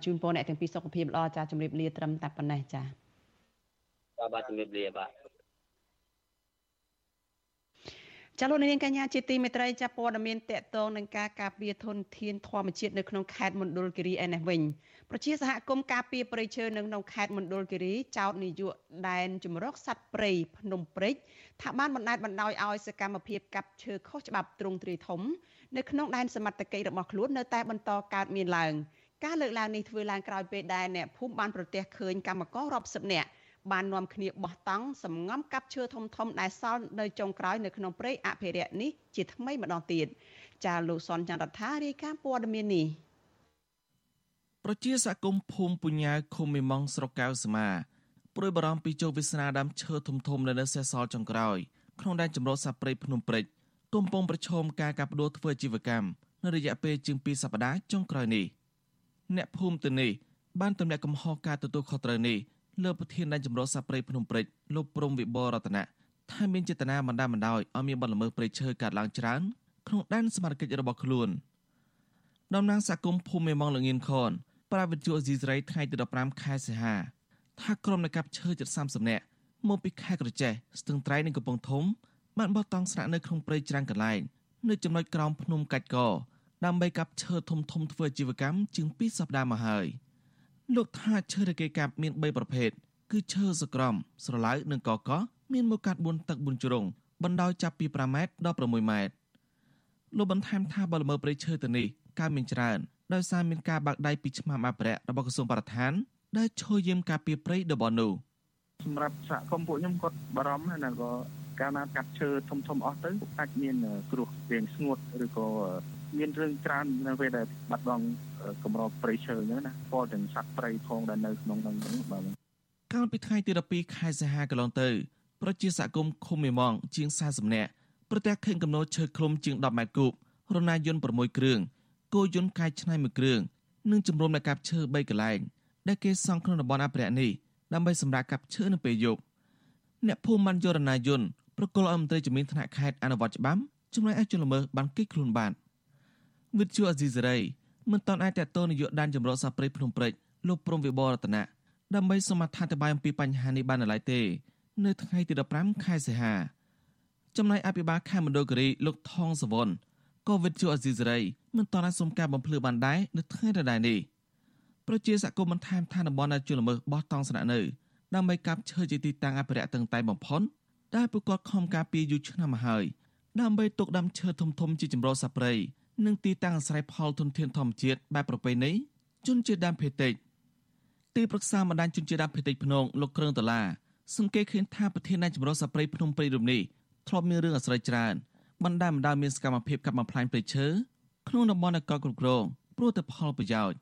Speaker 1: ជូនពរអ្នកទាំងពីរសុខភាពល្អចាជំរាបលាត្រឹមតែប៉ុណ្ណេះចា
Speaker 15: បាទបាទជំរាបលាបាទ
Speaker 1: ចាលោកនាងកញ្ញាជាទីមេត្រីចាប់ព័ត៌មានតកតងនឹងការការពារធនធានធម្មជាតិនៅក្នុងខេត្តមណ្ឌលគិរីឯនេះវិញប្រជាសហគមន៍ការពារព្រៃឈើនៅក្នុងខេត្តមណ្ឌលគិរីចោតនាយកដែនជំរកសត្វព្រៃភ្នំព្រេចថាបានបណ្តែតបណ្តោយឲ្យសកម្មភាពកាប់ឈើខុសច្បាប់ទ្រង់ទ្រាយធំនៅក្នុងដែនសមត្ថកិច្ចរបស់ខ្លួននៅតែបន្តកើតមានឡើងការលើកឡើងនេះធ្វើឡើងក្រោយពេលដែលអ្នកភូមិបានប្រទះឃើញកម្មកររាប់សិបនាក់ បាននាំគ្នាបោះតង់សម្ងំកាប់ឈើធំធំដែលសល់នៅចុងក្រោយនៅក្នុងព្រៃអភិរក្សនេះជាថ្មីម្ដងទៀតចាលោកសនចន្ទរដ្ឋារាយការណ៍ព័ត៌មាននេះ
Speaker 16: ប្រជាសហគមន៍ភូមិពុញ្ញាឃុំមេម៉ង់ស្រុកកៅសមាព្រួយបារម្ភពីជោគវាសនាដើមឈើធំធំនៅនៅសេសសល់ចុងក្រោយក្នុងដែនចម្រុះសាព្រៃភ្នំព្រិចកំពុងប្រឈមការកាប់ផ្ដួលធ្វើអាជីវកម្មនៅរយៈពេលជាង2សប្តាហ៍ចុងក្រោយនេះអ្នកភូមិទៅនេះបានទម្លាក់កំហុសការទទួលខុសត្រូវនេះ លើប្រធានដែនចម្រុះសាព្រៃភ្នំព្រិចលោកព្រំវិបររតនៈថាមានចេតនាបណ្ដាបណ្ដោយឲ្យមានបទល្មើសព្រៃឈើកើតឡើងច្រើនក្នុងដែនសមត្ថកិច្ចរបស់ខ្លួនតំណាងសហគមន៍ភូមិមេម៉ងលងៀនខនប្រាវិទ្យាអេស៊ីសរ៉ៃថ្ងៃទី15ខែសីហាថាក្រុមអ្នកកាប់ឈើជិត30នាក់មកពីខេត្តក្រចេះស្ទឹងត្រែងនិងកំពង់ធំបានបោះតង់ស្នាក់នៅក្នុងព្រៃច្រាំងកន្លែងនៅចំណុចក្រោមភ្នំកាច់កដើម្បីកាប់ឈើធំធំធ្វើអាជីវកម្មជាង2សប្តាហ៍មកហើយ លោកថាឈើដែលគេកាប់មាន3ប្រភេទគឺឈើសក្រំស្រឡៅនិងកកមានមកកាត់4ទឹក4ជ្រុងបណ្ដោយចាប់ពី5ម៉ែត្រដល់6ម៉ែត្រលោកបន្ថែមថាបលមើព្រៃឈើទៅនេះកើតមានច្រើនដោយសារមានការបាក់ដៃពីឆ្មាំអភិរក្សរបស់ក្រសួងបរិស្ថានដែលឈរយាមការពារព្រៃតំបន់នោះ
Speaker 17: សម្រាប់សហគមន៍ពួកខ្ញុំគាត់បារម្ភណាក៏កាលណាកាត់ឈើធំធំអស់ទៅអាចមានគ្រោះរាងស្ងួតឬក៏មានរឿងច្រើននៅពេលដែលបាត់បង់ កម្រព្រៃឈើអញ្ចឹងណាពលទាំងសត្វព្រៃផងដែលនៅក្នុងនោះបាទ
Speaker 16: កាលពីថ្ងៃទី12ខែសីហាកន្លងទៅប្រជាសហគមន៍ឃុំមេម៉ងជាង40នាក់ប្រទះឃើញកំណោឈើឃ្លុំជាង10ម៉ែត្រគូបរណាយន្ត6គ្រឿងគោយន្តកាយឆ្នៃមួយគ្រឿងនិងជំរុំដល់កាប់ឈើ3កន្លែងដែលគេសង់ក្នុងតំបន់អភិរក្សនេះដើម្បីសម្រាប់កាប់ឈើនៅពេលយប់អ្នកភូមិបានយករណាយន្តប្រគល់ឲ្យមន្ត្រីជំនាញថ្នាក់ខេត្តអនុវត្តច្បាប់ចំណែកឯជនល្មើសបានគេចខ្លួនបានវិទ្យុអេស៊ីសេរី មិនតាន់អាចតតននាយកដែនចម្រុះសាព្រៃភ្នំព្រិចលោកព្រំវិបររតនៈដើម្បីសូមអធិប្បាយអំពីបញ្ហានេះបាននៅឡើយទេ នៅថ្ងៃទី15ខែសីហាចំណែកអភិបាលខេត្តមណ្ឌលគិរីលោកថងសវនក៏វិទ្យុអេស៊ីសេរីមិនតាន់អាចសុំការបំភ្លឺបានដែរនៅថ្ងៃដដែលនេះប្រជាសកម្មបន្ថែមថាតំបន់ដែលជនល្មើសបោះតង់ស្នាក់នៅដើម្បីកាប់ឈើជាទីតាំងអភិរក្សតឹងតែបំផុតដែលពួកគាត់ខំការពារយូរឆ្នាំមកហើយដើម្បីទុកដាំឈើធំធំជាចម្រុះសាព្រៃ និងទីតាំងអាស្រ័យផលធនធានធម្មជាតិបែបប្រពៃណីជនជាតិដើមភាគតិចទីប្រឹក្សាបណ្ដាញជនជាតិដើមភាគតិចភ្នងលោកគ្រឿងដុល្លារសង្កេតឃើញថាប្រធាននៃចម្រុះសាព្រៃភ្នំព្រៃរំនេះធ្លាប់មានរឿងអាស្រ័យច្រើនបណ្ដាបណ្ដាមានសកម្មភាពកាប់បំផ្លាញព្រៃឈើក្នុងតំបន់នគរគ្រប់គ្រងព្រោះតែផលប្រយោជន៍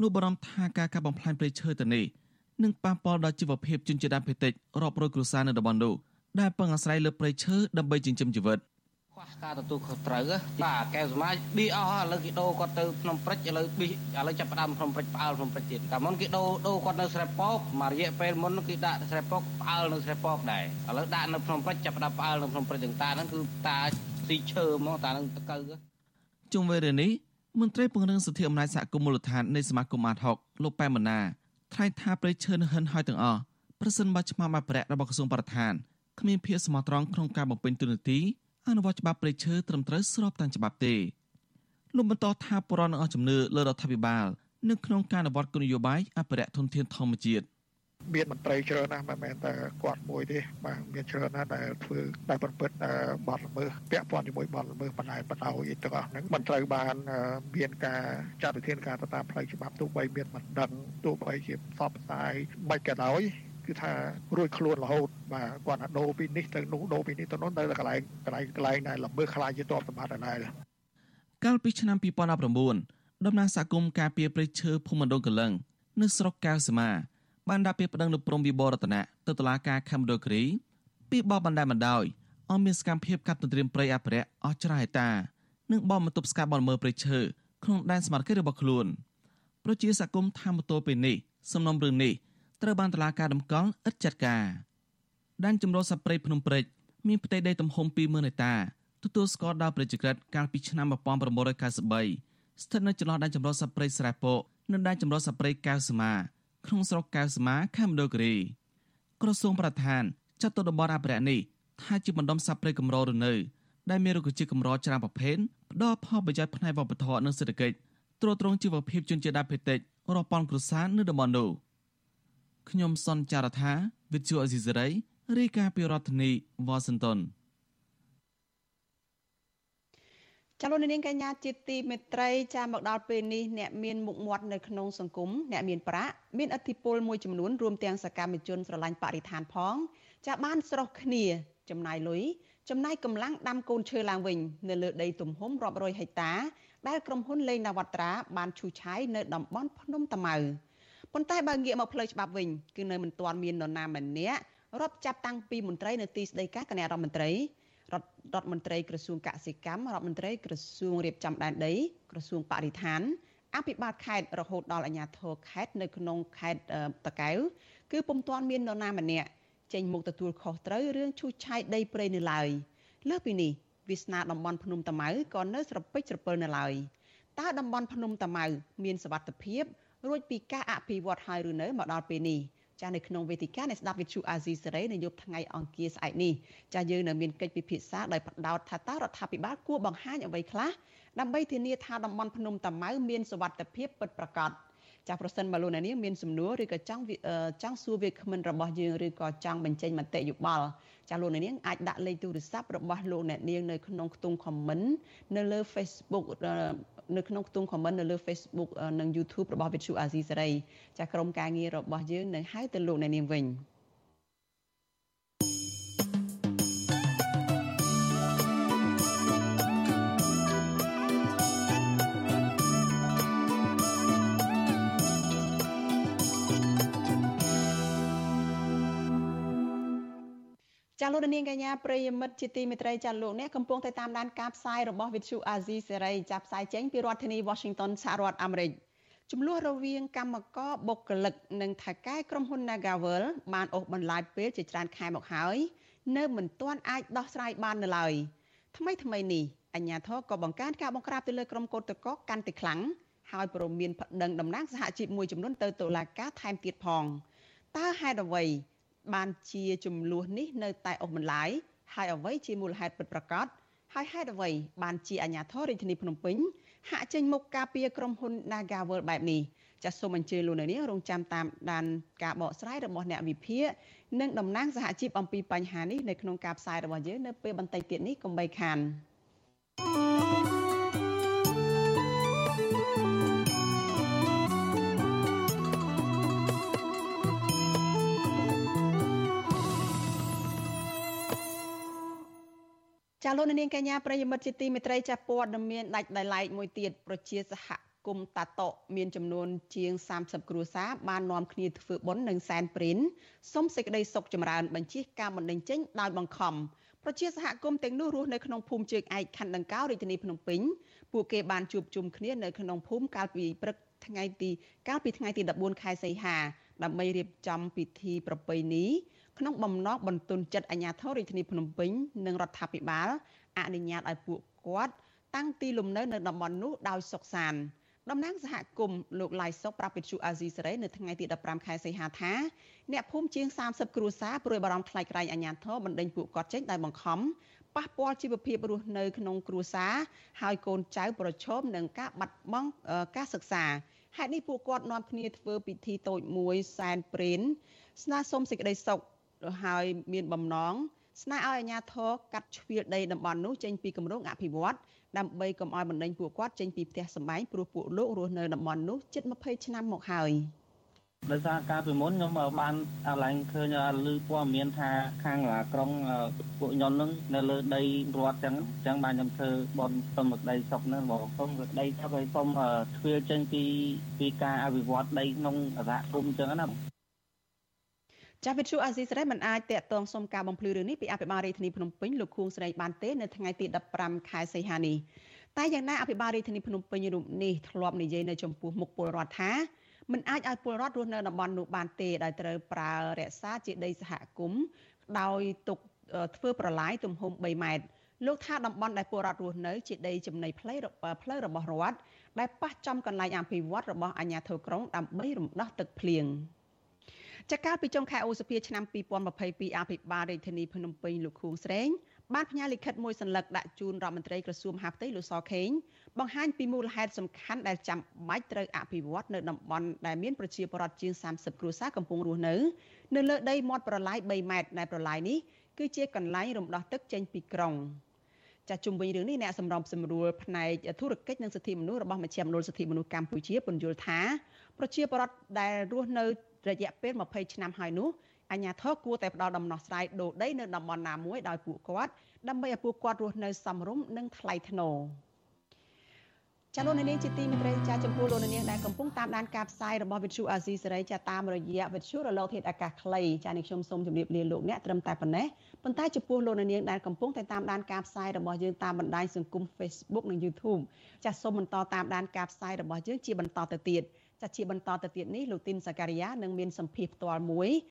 Speaker 16: លោកបារម្ភថាការកាប់បំផ្លាញព្រៃឈើទៅនេះនឹងប៉ះពាល់ដល់ជីវភាពជនជាតិដើមភាគតិចរាប់រយគ្រួសារនៅតំបន់នោះដែលពឹងអាស្រ័យលើព្រៃឈើដើម្បីចិញ្ចឹមជីវិត
Speaker 18: ខ្វះការទទួលខុសត្រូវបាទកែវសមាជប៊ីអស់ឥឡូវគេដូរគាត់ទៅភ្នំព្រិចឥឡូវប៊ីឥឡូវចាប់ផ្ដើមភ្នំព្រិចផ្អើលភ្នំព្រិចទៀតតែមុនគេដូរដូរគាត់នៅស្រែពកមួយរយៈពេលមុនគេដាក់ស្រែពកផ្អើលនៅស្រែពកដែរឥឡូវដាក់នៅភ្នំព្រិចចាប់ផ្ដើមផ្អើលនៅភ្នំព្រិចទាំងតាហ្នឹងគឺតាស៊ីឈើហ្មងតាហ្នឹងតកៅ
Speaker 16: ជុំវិញរឿងនេះមន្ត្រីពង្រឹងសិទ្ធិអំណាចសហគមន៍មូលដ្ឋាននៃសមាគមអាត60លោកប៉ែមណាថ្លែងថាប្រៃឈើនៅហិនហើយទាំងអស់ប្រសិនបើឆ្មាំអភិរក្សរបស់ក្រសួងបរិស្ថានគ្មានភាពស្មោះត្រង់ក្នុងការបំពេញទូនាទី អនុវត្តច្បាប់ព្រៃឈើត្រឹមត្រូវស្របតាមច្បាប់ទេលោកបន្តថាបរិវត្តនឹងអស់ជំនឿលើរដ្ឋាភិបាលនៅក្នុងការអនុវត្តគោលនយោបាយអភិរក្សធនធានធម្មជាតិ
Speaker 19: មានមន្ត្រីច្រើនណាស់មិនមែនតែគាត់មួយទេបាទមានច្រើនណាស់ដែលធ្វើដែលប្រព្រឹត្តបទល្មើសពាក់ព័ន្ធជាមួយបទល្មើសបណ្ដាលបណ្ដោយអីទាំងអស់ហ្នឹងមិនត្រូវបាន មានការចាត់វិធានការទៅតាមផ្លូវច្បាប់ទោះបីមានមិនដឹងទោះបីជាផ្សព្វផ្សាយមិនក៏ដោយ គឺថារួចខ្លួនរហូតបាទគាត់ថាដូរពីនេះទៅនោះដូរពីនេះទៅនោះនៅកន្លែងកន្លែងកន្លែងដែលល្មើសខ្លាចជាតបសម្បត្តិដែរ
Speaker 16: កាលពីឆ្នាំ2019ដំណាងសហគមន៍ការពារព្រៃឈើភូមិមណ្ឌលកលឹងនៅស្រុកកៅសមាបានដាក់ពាក្យប្តឹងនៅព្រំវិបររតនៈទៅតុលាការខេមរដូគ្រីពីបបបណ្ដាបណ្ដោយអមមានសកម្មភាពកាត់ទន្ទ្រានព្រៃអភិរក្សអស់ច្រើនហិតានិងបបបន្ទប់ស្កាត់បលមើព្រៃឈើក្នុងដែនសមត្ថកិច្ចរបស់ខ្លួនប្រជាសកម្មថាមទល់ពេលនេះសំណុំរឿងនេះ ត្រូវបានតុលាការដំកល់ឥតចាត់ការដែនចម្រុះសព្រៃភ្នំព្រិចមានផ្ទៃដីទំហំ20000ហិកតាទទួលស្គាល់ដោយប្រជាក្រិតកាលពីឆ្នាំ1993ស្ថិតនៅចន្លោះដែនចម្រុះសព្រៃស្រែពកនិងដែនចម្រុះសព្រៃកៅសមាក្នុងស្រុកកៅសមាខេមរដូគិរីក្រសួងប្រធានចាត់ទុកតំបន់អភិរក្សនេះថាជាបណ្ដុំសត្វព្រៃកម្ររនៅដែលមានរុក្ខជាតិកម្រច្រើនប្រភេទផ្ដល់ផលប្រយោជន៍ផ្នែកវប្បធម៌និងសេដ្ឋកិច្ចទ្រទ្រង់ជីវភាពជនជាតិដើមភាគតិចរាប់ពាន់គ្រួសារនៅតំបន់នោះ ខ្ញុំសនចាររថាវិទ្យុអេស៊ីសេរីរាយការណ៍ពីរដ្ឋធានីវ៉ាស៊ីនតោន
Speaker 1: ចាលោកនាងកញ្ញាជាទីមេត្រីចាមកដល់ពេលនេះអ្នកមានមុខមាត់នៅក្នុងសង្គមអ្នកមានប្រាក់មានអធិបុលមួយចំនួនរួមទាំងសកម្មជនស្រឡាញ់បរិស្ថានផង ចាបានស្រោះគ្នា ចំណាយលុយចំណាយកម្លាំងដាំកូនឈើឡើងវិញ នៅលើដីទំហំរាប់រយហិកតា ដែលក្រុមហ៊ុនលេងនវត្រាបានឈូសឆាយនៅតំបន់ភ្នំតាម៉ៅ ប៉ុន្តែបើងាកមកផ្លូវច្បាប់វិញគឺនៅមិនទាន់មាននរណាម្នាក់រាប់ចាប់តាំងពីមន្ត្រីនៅទីស្តីការគណៈរដ្ឋមន្ត្រីរដ្ឋរដ្ឋមន្ត្រីក្រសួងកសិកម្មរដ្ឋមន្ត្រីក្រសួងរៀបចំដែនដីក្រសួងបរិស្ថានអភិបាលខេត្តរហូតដល់អាជ្ញាធរខេត្តនៅក្នុងខេត្តតកែវគឺពុំទាន់មាននរណាម្នាក់ចេញមុខទទួលខុសត្រូវរឿងឈូសឆាយដីព្រៃនៅឡើយលើសពីនេះវាសនាតំបន់ភ្នំតាម៉ៅក៏នៅស្រពេចស្រពិលនៅឡើយតើតំបន់ភ្នំតាម៉ៅមានសវត្ថភាព រួចពីការអភិវឌ្ឍហើយឬនៅមកដល់ពេលនេះចានៅក្នុងវេទិកានៃស្ដាប់វិទ្យុអាស៊ីសេរីនៅយប់ថ្ងៃអង្គារស្អែកនេះចាយើងនៅមានកិច្ចពិភាក្សាដោយផ្ដោតថាតើរដ្ឋាភិបាលគួរបង្ហាញអ្វីខ្លះដើម្បីធានាថាតំបន់ភ្នំតាម៉ៅមានសវត្ថភាពពិតប្រាកដ ចាប្រសិនបើលោកអ្នកនាងមានសំណួរឬក៏ចង់ចង់សួរវាគ្មិនរបស់យើងឬក៏ចង់បញ្ចេញមតិយោបល់ចាលោកអ្នកនាងអាចដាក់លេខទូរស័ព្ទរបស់លោកអ្នកនាងនៅក្នុងខ្ទង់ comment នៅលើ Facebook នៅក្នុងខ្ទង់ comment នៅលើ Facebook និង YouTube របស់ Vithu Azizi សេរីចាក្រុមការងាររបស់យើងនឹងហៅទៅលោកអ្នកនាងវិញ។ ចាលោកនាងកញ្ញាប្រិយមិត្តជាទីមេត្រីចាលោកអ្នកកំពុងតែតាមដានការផ្សាយរបស់ Vithu Azizi សេរីចាប់ផ្សាយចេញពីរដ្ឋធានី Washington សហរដ្ឋអាមេរិកចំនួនរវាងកម្មករបុគ្គលិកនិងថៅកែក្រុមហ៊ុន Nagavel បានអូសបន្លាយពេលជាច្រើនខែមកហើយនៅមិនទាន់អាចដោះស្រាយបាននៅឡើយថ្មីថ្មីនេះអាជ្ញាធរក៏បង្កើនការបង្ក្រាបទៅលើក្រុមកោតតកកាន់តែខ្លាំងហើយព្រមមានប្តឹងតំណាងសហជីពមួយចំនួនទៅតុលាការថែមទៀតផងតើហេតុអ្វី បានជាចំនួននេះនៅតែអស់បន្លាយហើយអ្វីជាមូលហេតុពិតប្រាកដហើយហេតុអ្វីបានជាអាជ្ញាធររាជធានីភ្នំពេញហាក់ចេញមុខការពារក្រុមហ៊ុន Nagaworld បែបនេះចាសសូមអញ្ជើញលោកនាងរងចាំតាមដានការបកស្រាយរបស់អ្នកវិភាគនិងតំណាងសហជីពអំពីបញ្ហានេះនៅក្នុងការផ្សាយរបស់យើងនៅពេលបន្តិចទៀតនេះកុំបីខាន thank you ចាលោកនាងកញ្ញាប្រិយមិត្តជាទីមេត្រីចាព័ត៌មានដាច់ដោយឡែកមួយទៀតប្រជាសហគមន៍តាតកមានចំនួនជាង30គ្រួសារបាននាំគ្នាធ្វើបុណ្យនឹងសែនព្រិនសុំសេចក្តីសុខចម្រើនបញ្ជាការបណ្ដឹងចេញដោយបង្ខំប្រជាសហគមន៍ទាំងនោះរស់នៅក្នុងភូមិជើងឯកខណ្ឌដង្កោរាជធានីភ្នំពេញពួកគេបានជួបជុំគ្នានៅក្នុងភូមិកាលពីព្រឹកថ្ងៃទីកាលពីថ្ងៃទី14ខែសីហាដើម្បីរៀបចំពិធីប្រពៃណី ក្នុងបំណងបន្ទន់ចិត្តអាជ្ញាធររាជធានីភ្នំពេញនិងរដ្ឋាភិបាលអនុញ្ញាតឲ្យពួកគាត់តាំងទីលំនៅនៅតំបន់នោះដោយសុខសាន្តតំណាងសហគមន៍លោកឡៃសុកប្រាប់វិទ្យុអាស៊ីសេរីនៅថ្ងៃទី15ខែសីហាថាអ្នកភូមិជាង30គ្រួសារព្រួយបារម្ភខ្លាចក្រែងអាជ្ញាធរបណ្ដេញពួកគាត់ចេញដោយបង្ខំប៉ះពាល់ជីវភាពរស់នៅក្នុងគ្រួសារហើយកូនចៅប្រឈមនឹងការបាត់បង់ការសិក្សាហេតុនេះពួកគាត់នាំគ្នាធ្វើពិធីតូចមួយសែនព្រេនស្នើសុំសេចក្តីសុខ ហើយមានបំណងស្នើឲ្យអាជ្ញាធរកាត់ជ្រៀលដីតំបន់នោះចេញពីគម្រោងអភិវឌ្ឍដើម្បីកុំឲ្យបណ្ដេញពួកគាត់ចេញពីផ្ទះសម្បែងព្រោះពួកលោករស់នៅតំបន់នោះជិត20ឆ្នាំមកហើយ
Speaker 18: ដោយសារការពីមុនខ្ញុំបានអាឡែងឃើញឮព័ត៌មានថាខាងក្រុងពួកខ្ញុំនឹងនៅលើដីរដ្ឋចឹងចឹងបានខ្ញុំធ្វើបនសុំដីសុកនឹងបងសុំដីសុកឲ្យសុំទ្វាចេញពីពីការអភិវឌ្ឍដីក្នុងសហគមន៍ចឹងណា
Speaker 1: ចាស់វិទ្យុអាស៊ីសេរីមិនអាចតាក់ទងសុំការបំភ្លឺរឿងនេះពីអភិបាលរាជធានីភ្នំពេញលោកខួងស្រីបានទេនៅថ្ងៃទី15ខែសីហានេះតែយ៉ាងណាអភិបាលរាជធានីភ្នំពេញរូបនេះធ្លាប់និយាយនៅចំពោះមុខពលរដ្ឋថាមិនអាចឲ្យពលរដ្ឋរស់នៅតំបន់នោះបានទេដោយត្រូវប្រើរក្សាជាដីសហគមន៍ដោយទុកធ្វើប្រឡាយទំហំ3ម៉ែត្រលោកថាតំបន់ដែលពលរដ្ឋរស់នៅជាដីចំណីផ្លូវផ្លូវរបស់រដ្ឋដែលប៉ះចំកន្លែងអភិវឌ្ឍរបស់អាជ្ញាធរក្រុងដើម្បីរំដោះទឹកភ្លៀង។ ចាកាលពីចុងខែឧសភាឆ្នាំ2022អភិបាលរាជធានីភ្នំពេញលោកខួងស្រេងបានផ្ញើលិខិតមួយសន្លឹកដាក់ជូនរដ្ឋមន្ត្រីក្រសួងមហាផ្ទៃលោកសខេងបង្ហាញពីមូលហេតុសំខាន់ដែលចាំបាច់ត្រូវអភិវឌ្ឍនៅតំបន់ដែលមានប្រជាពលរដ្ឋជាង30គ្រួសារកំពុងរស់នៅនៅលើដីមាត់ប្រឡាយ3ម៉ែត្រដែលប្រឡាយនេះគឺជាកន្លែងរំដោះទឹកចេញពីក្រុងចាជុំវិញរឿងនេះអ្នកសម្របសម្រួលផ្នែកធុរកិច្ចនិងសិទ្ធិមនុស្សរបស់មជ្ឈមណ្ឌលសិទ្ធិមនុស្សកម្ពុជាពន្យល់ថាប្រជាពលរដ្ឋដែលរស់នៅ រយៈពេល20ឆ្នាំហើយនោះអាជ្ញាធរគួរតែផ្ដល់ដំណោះស្រាយដូរដីនៅតំបន់ណាមួយដោយពួកគាត់ដើម្បីឲ្យពួកគាត់រស់នៅសមរម្យនិងថ្លៃថ្នូរចាលោកនាងជាទីមេត្រីចាចំពោះលោកនាងដែលកំពុងតាមដានការផ្សាយរបស់វិទ្យុអាស៊ីសេរីចាតាមរយៈវិទ្យុរលកធាតុអាកាសខ្លីចានេះខ្ញុំសូមជម្រាបលាលោកអ្នកត្រឹមតែប៉ុណ្ណេះប៉ុន្តែចំពោះលោកនាងដែលកំពុងតែតាមដានការផ្សាយរបស់យើងតាមបណ្ដាញសង្គម Facebook និង YouTube ចាសូមបន្តតាមដានការផ្សាយរបស់យើងជាបន្តទៅទៀត ចាជាបន្តទៅទៀតនេះលោកទីនសាការីយ៉ានឹងមានសម្ភារផ្ទាល់មួយ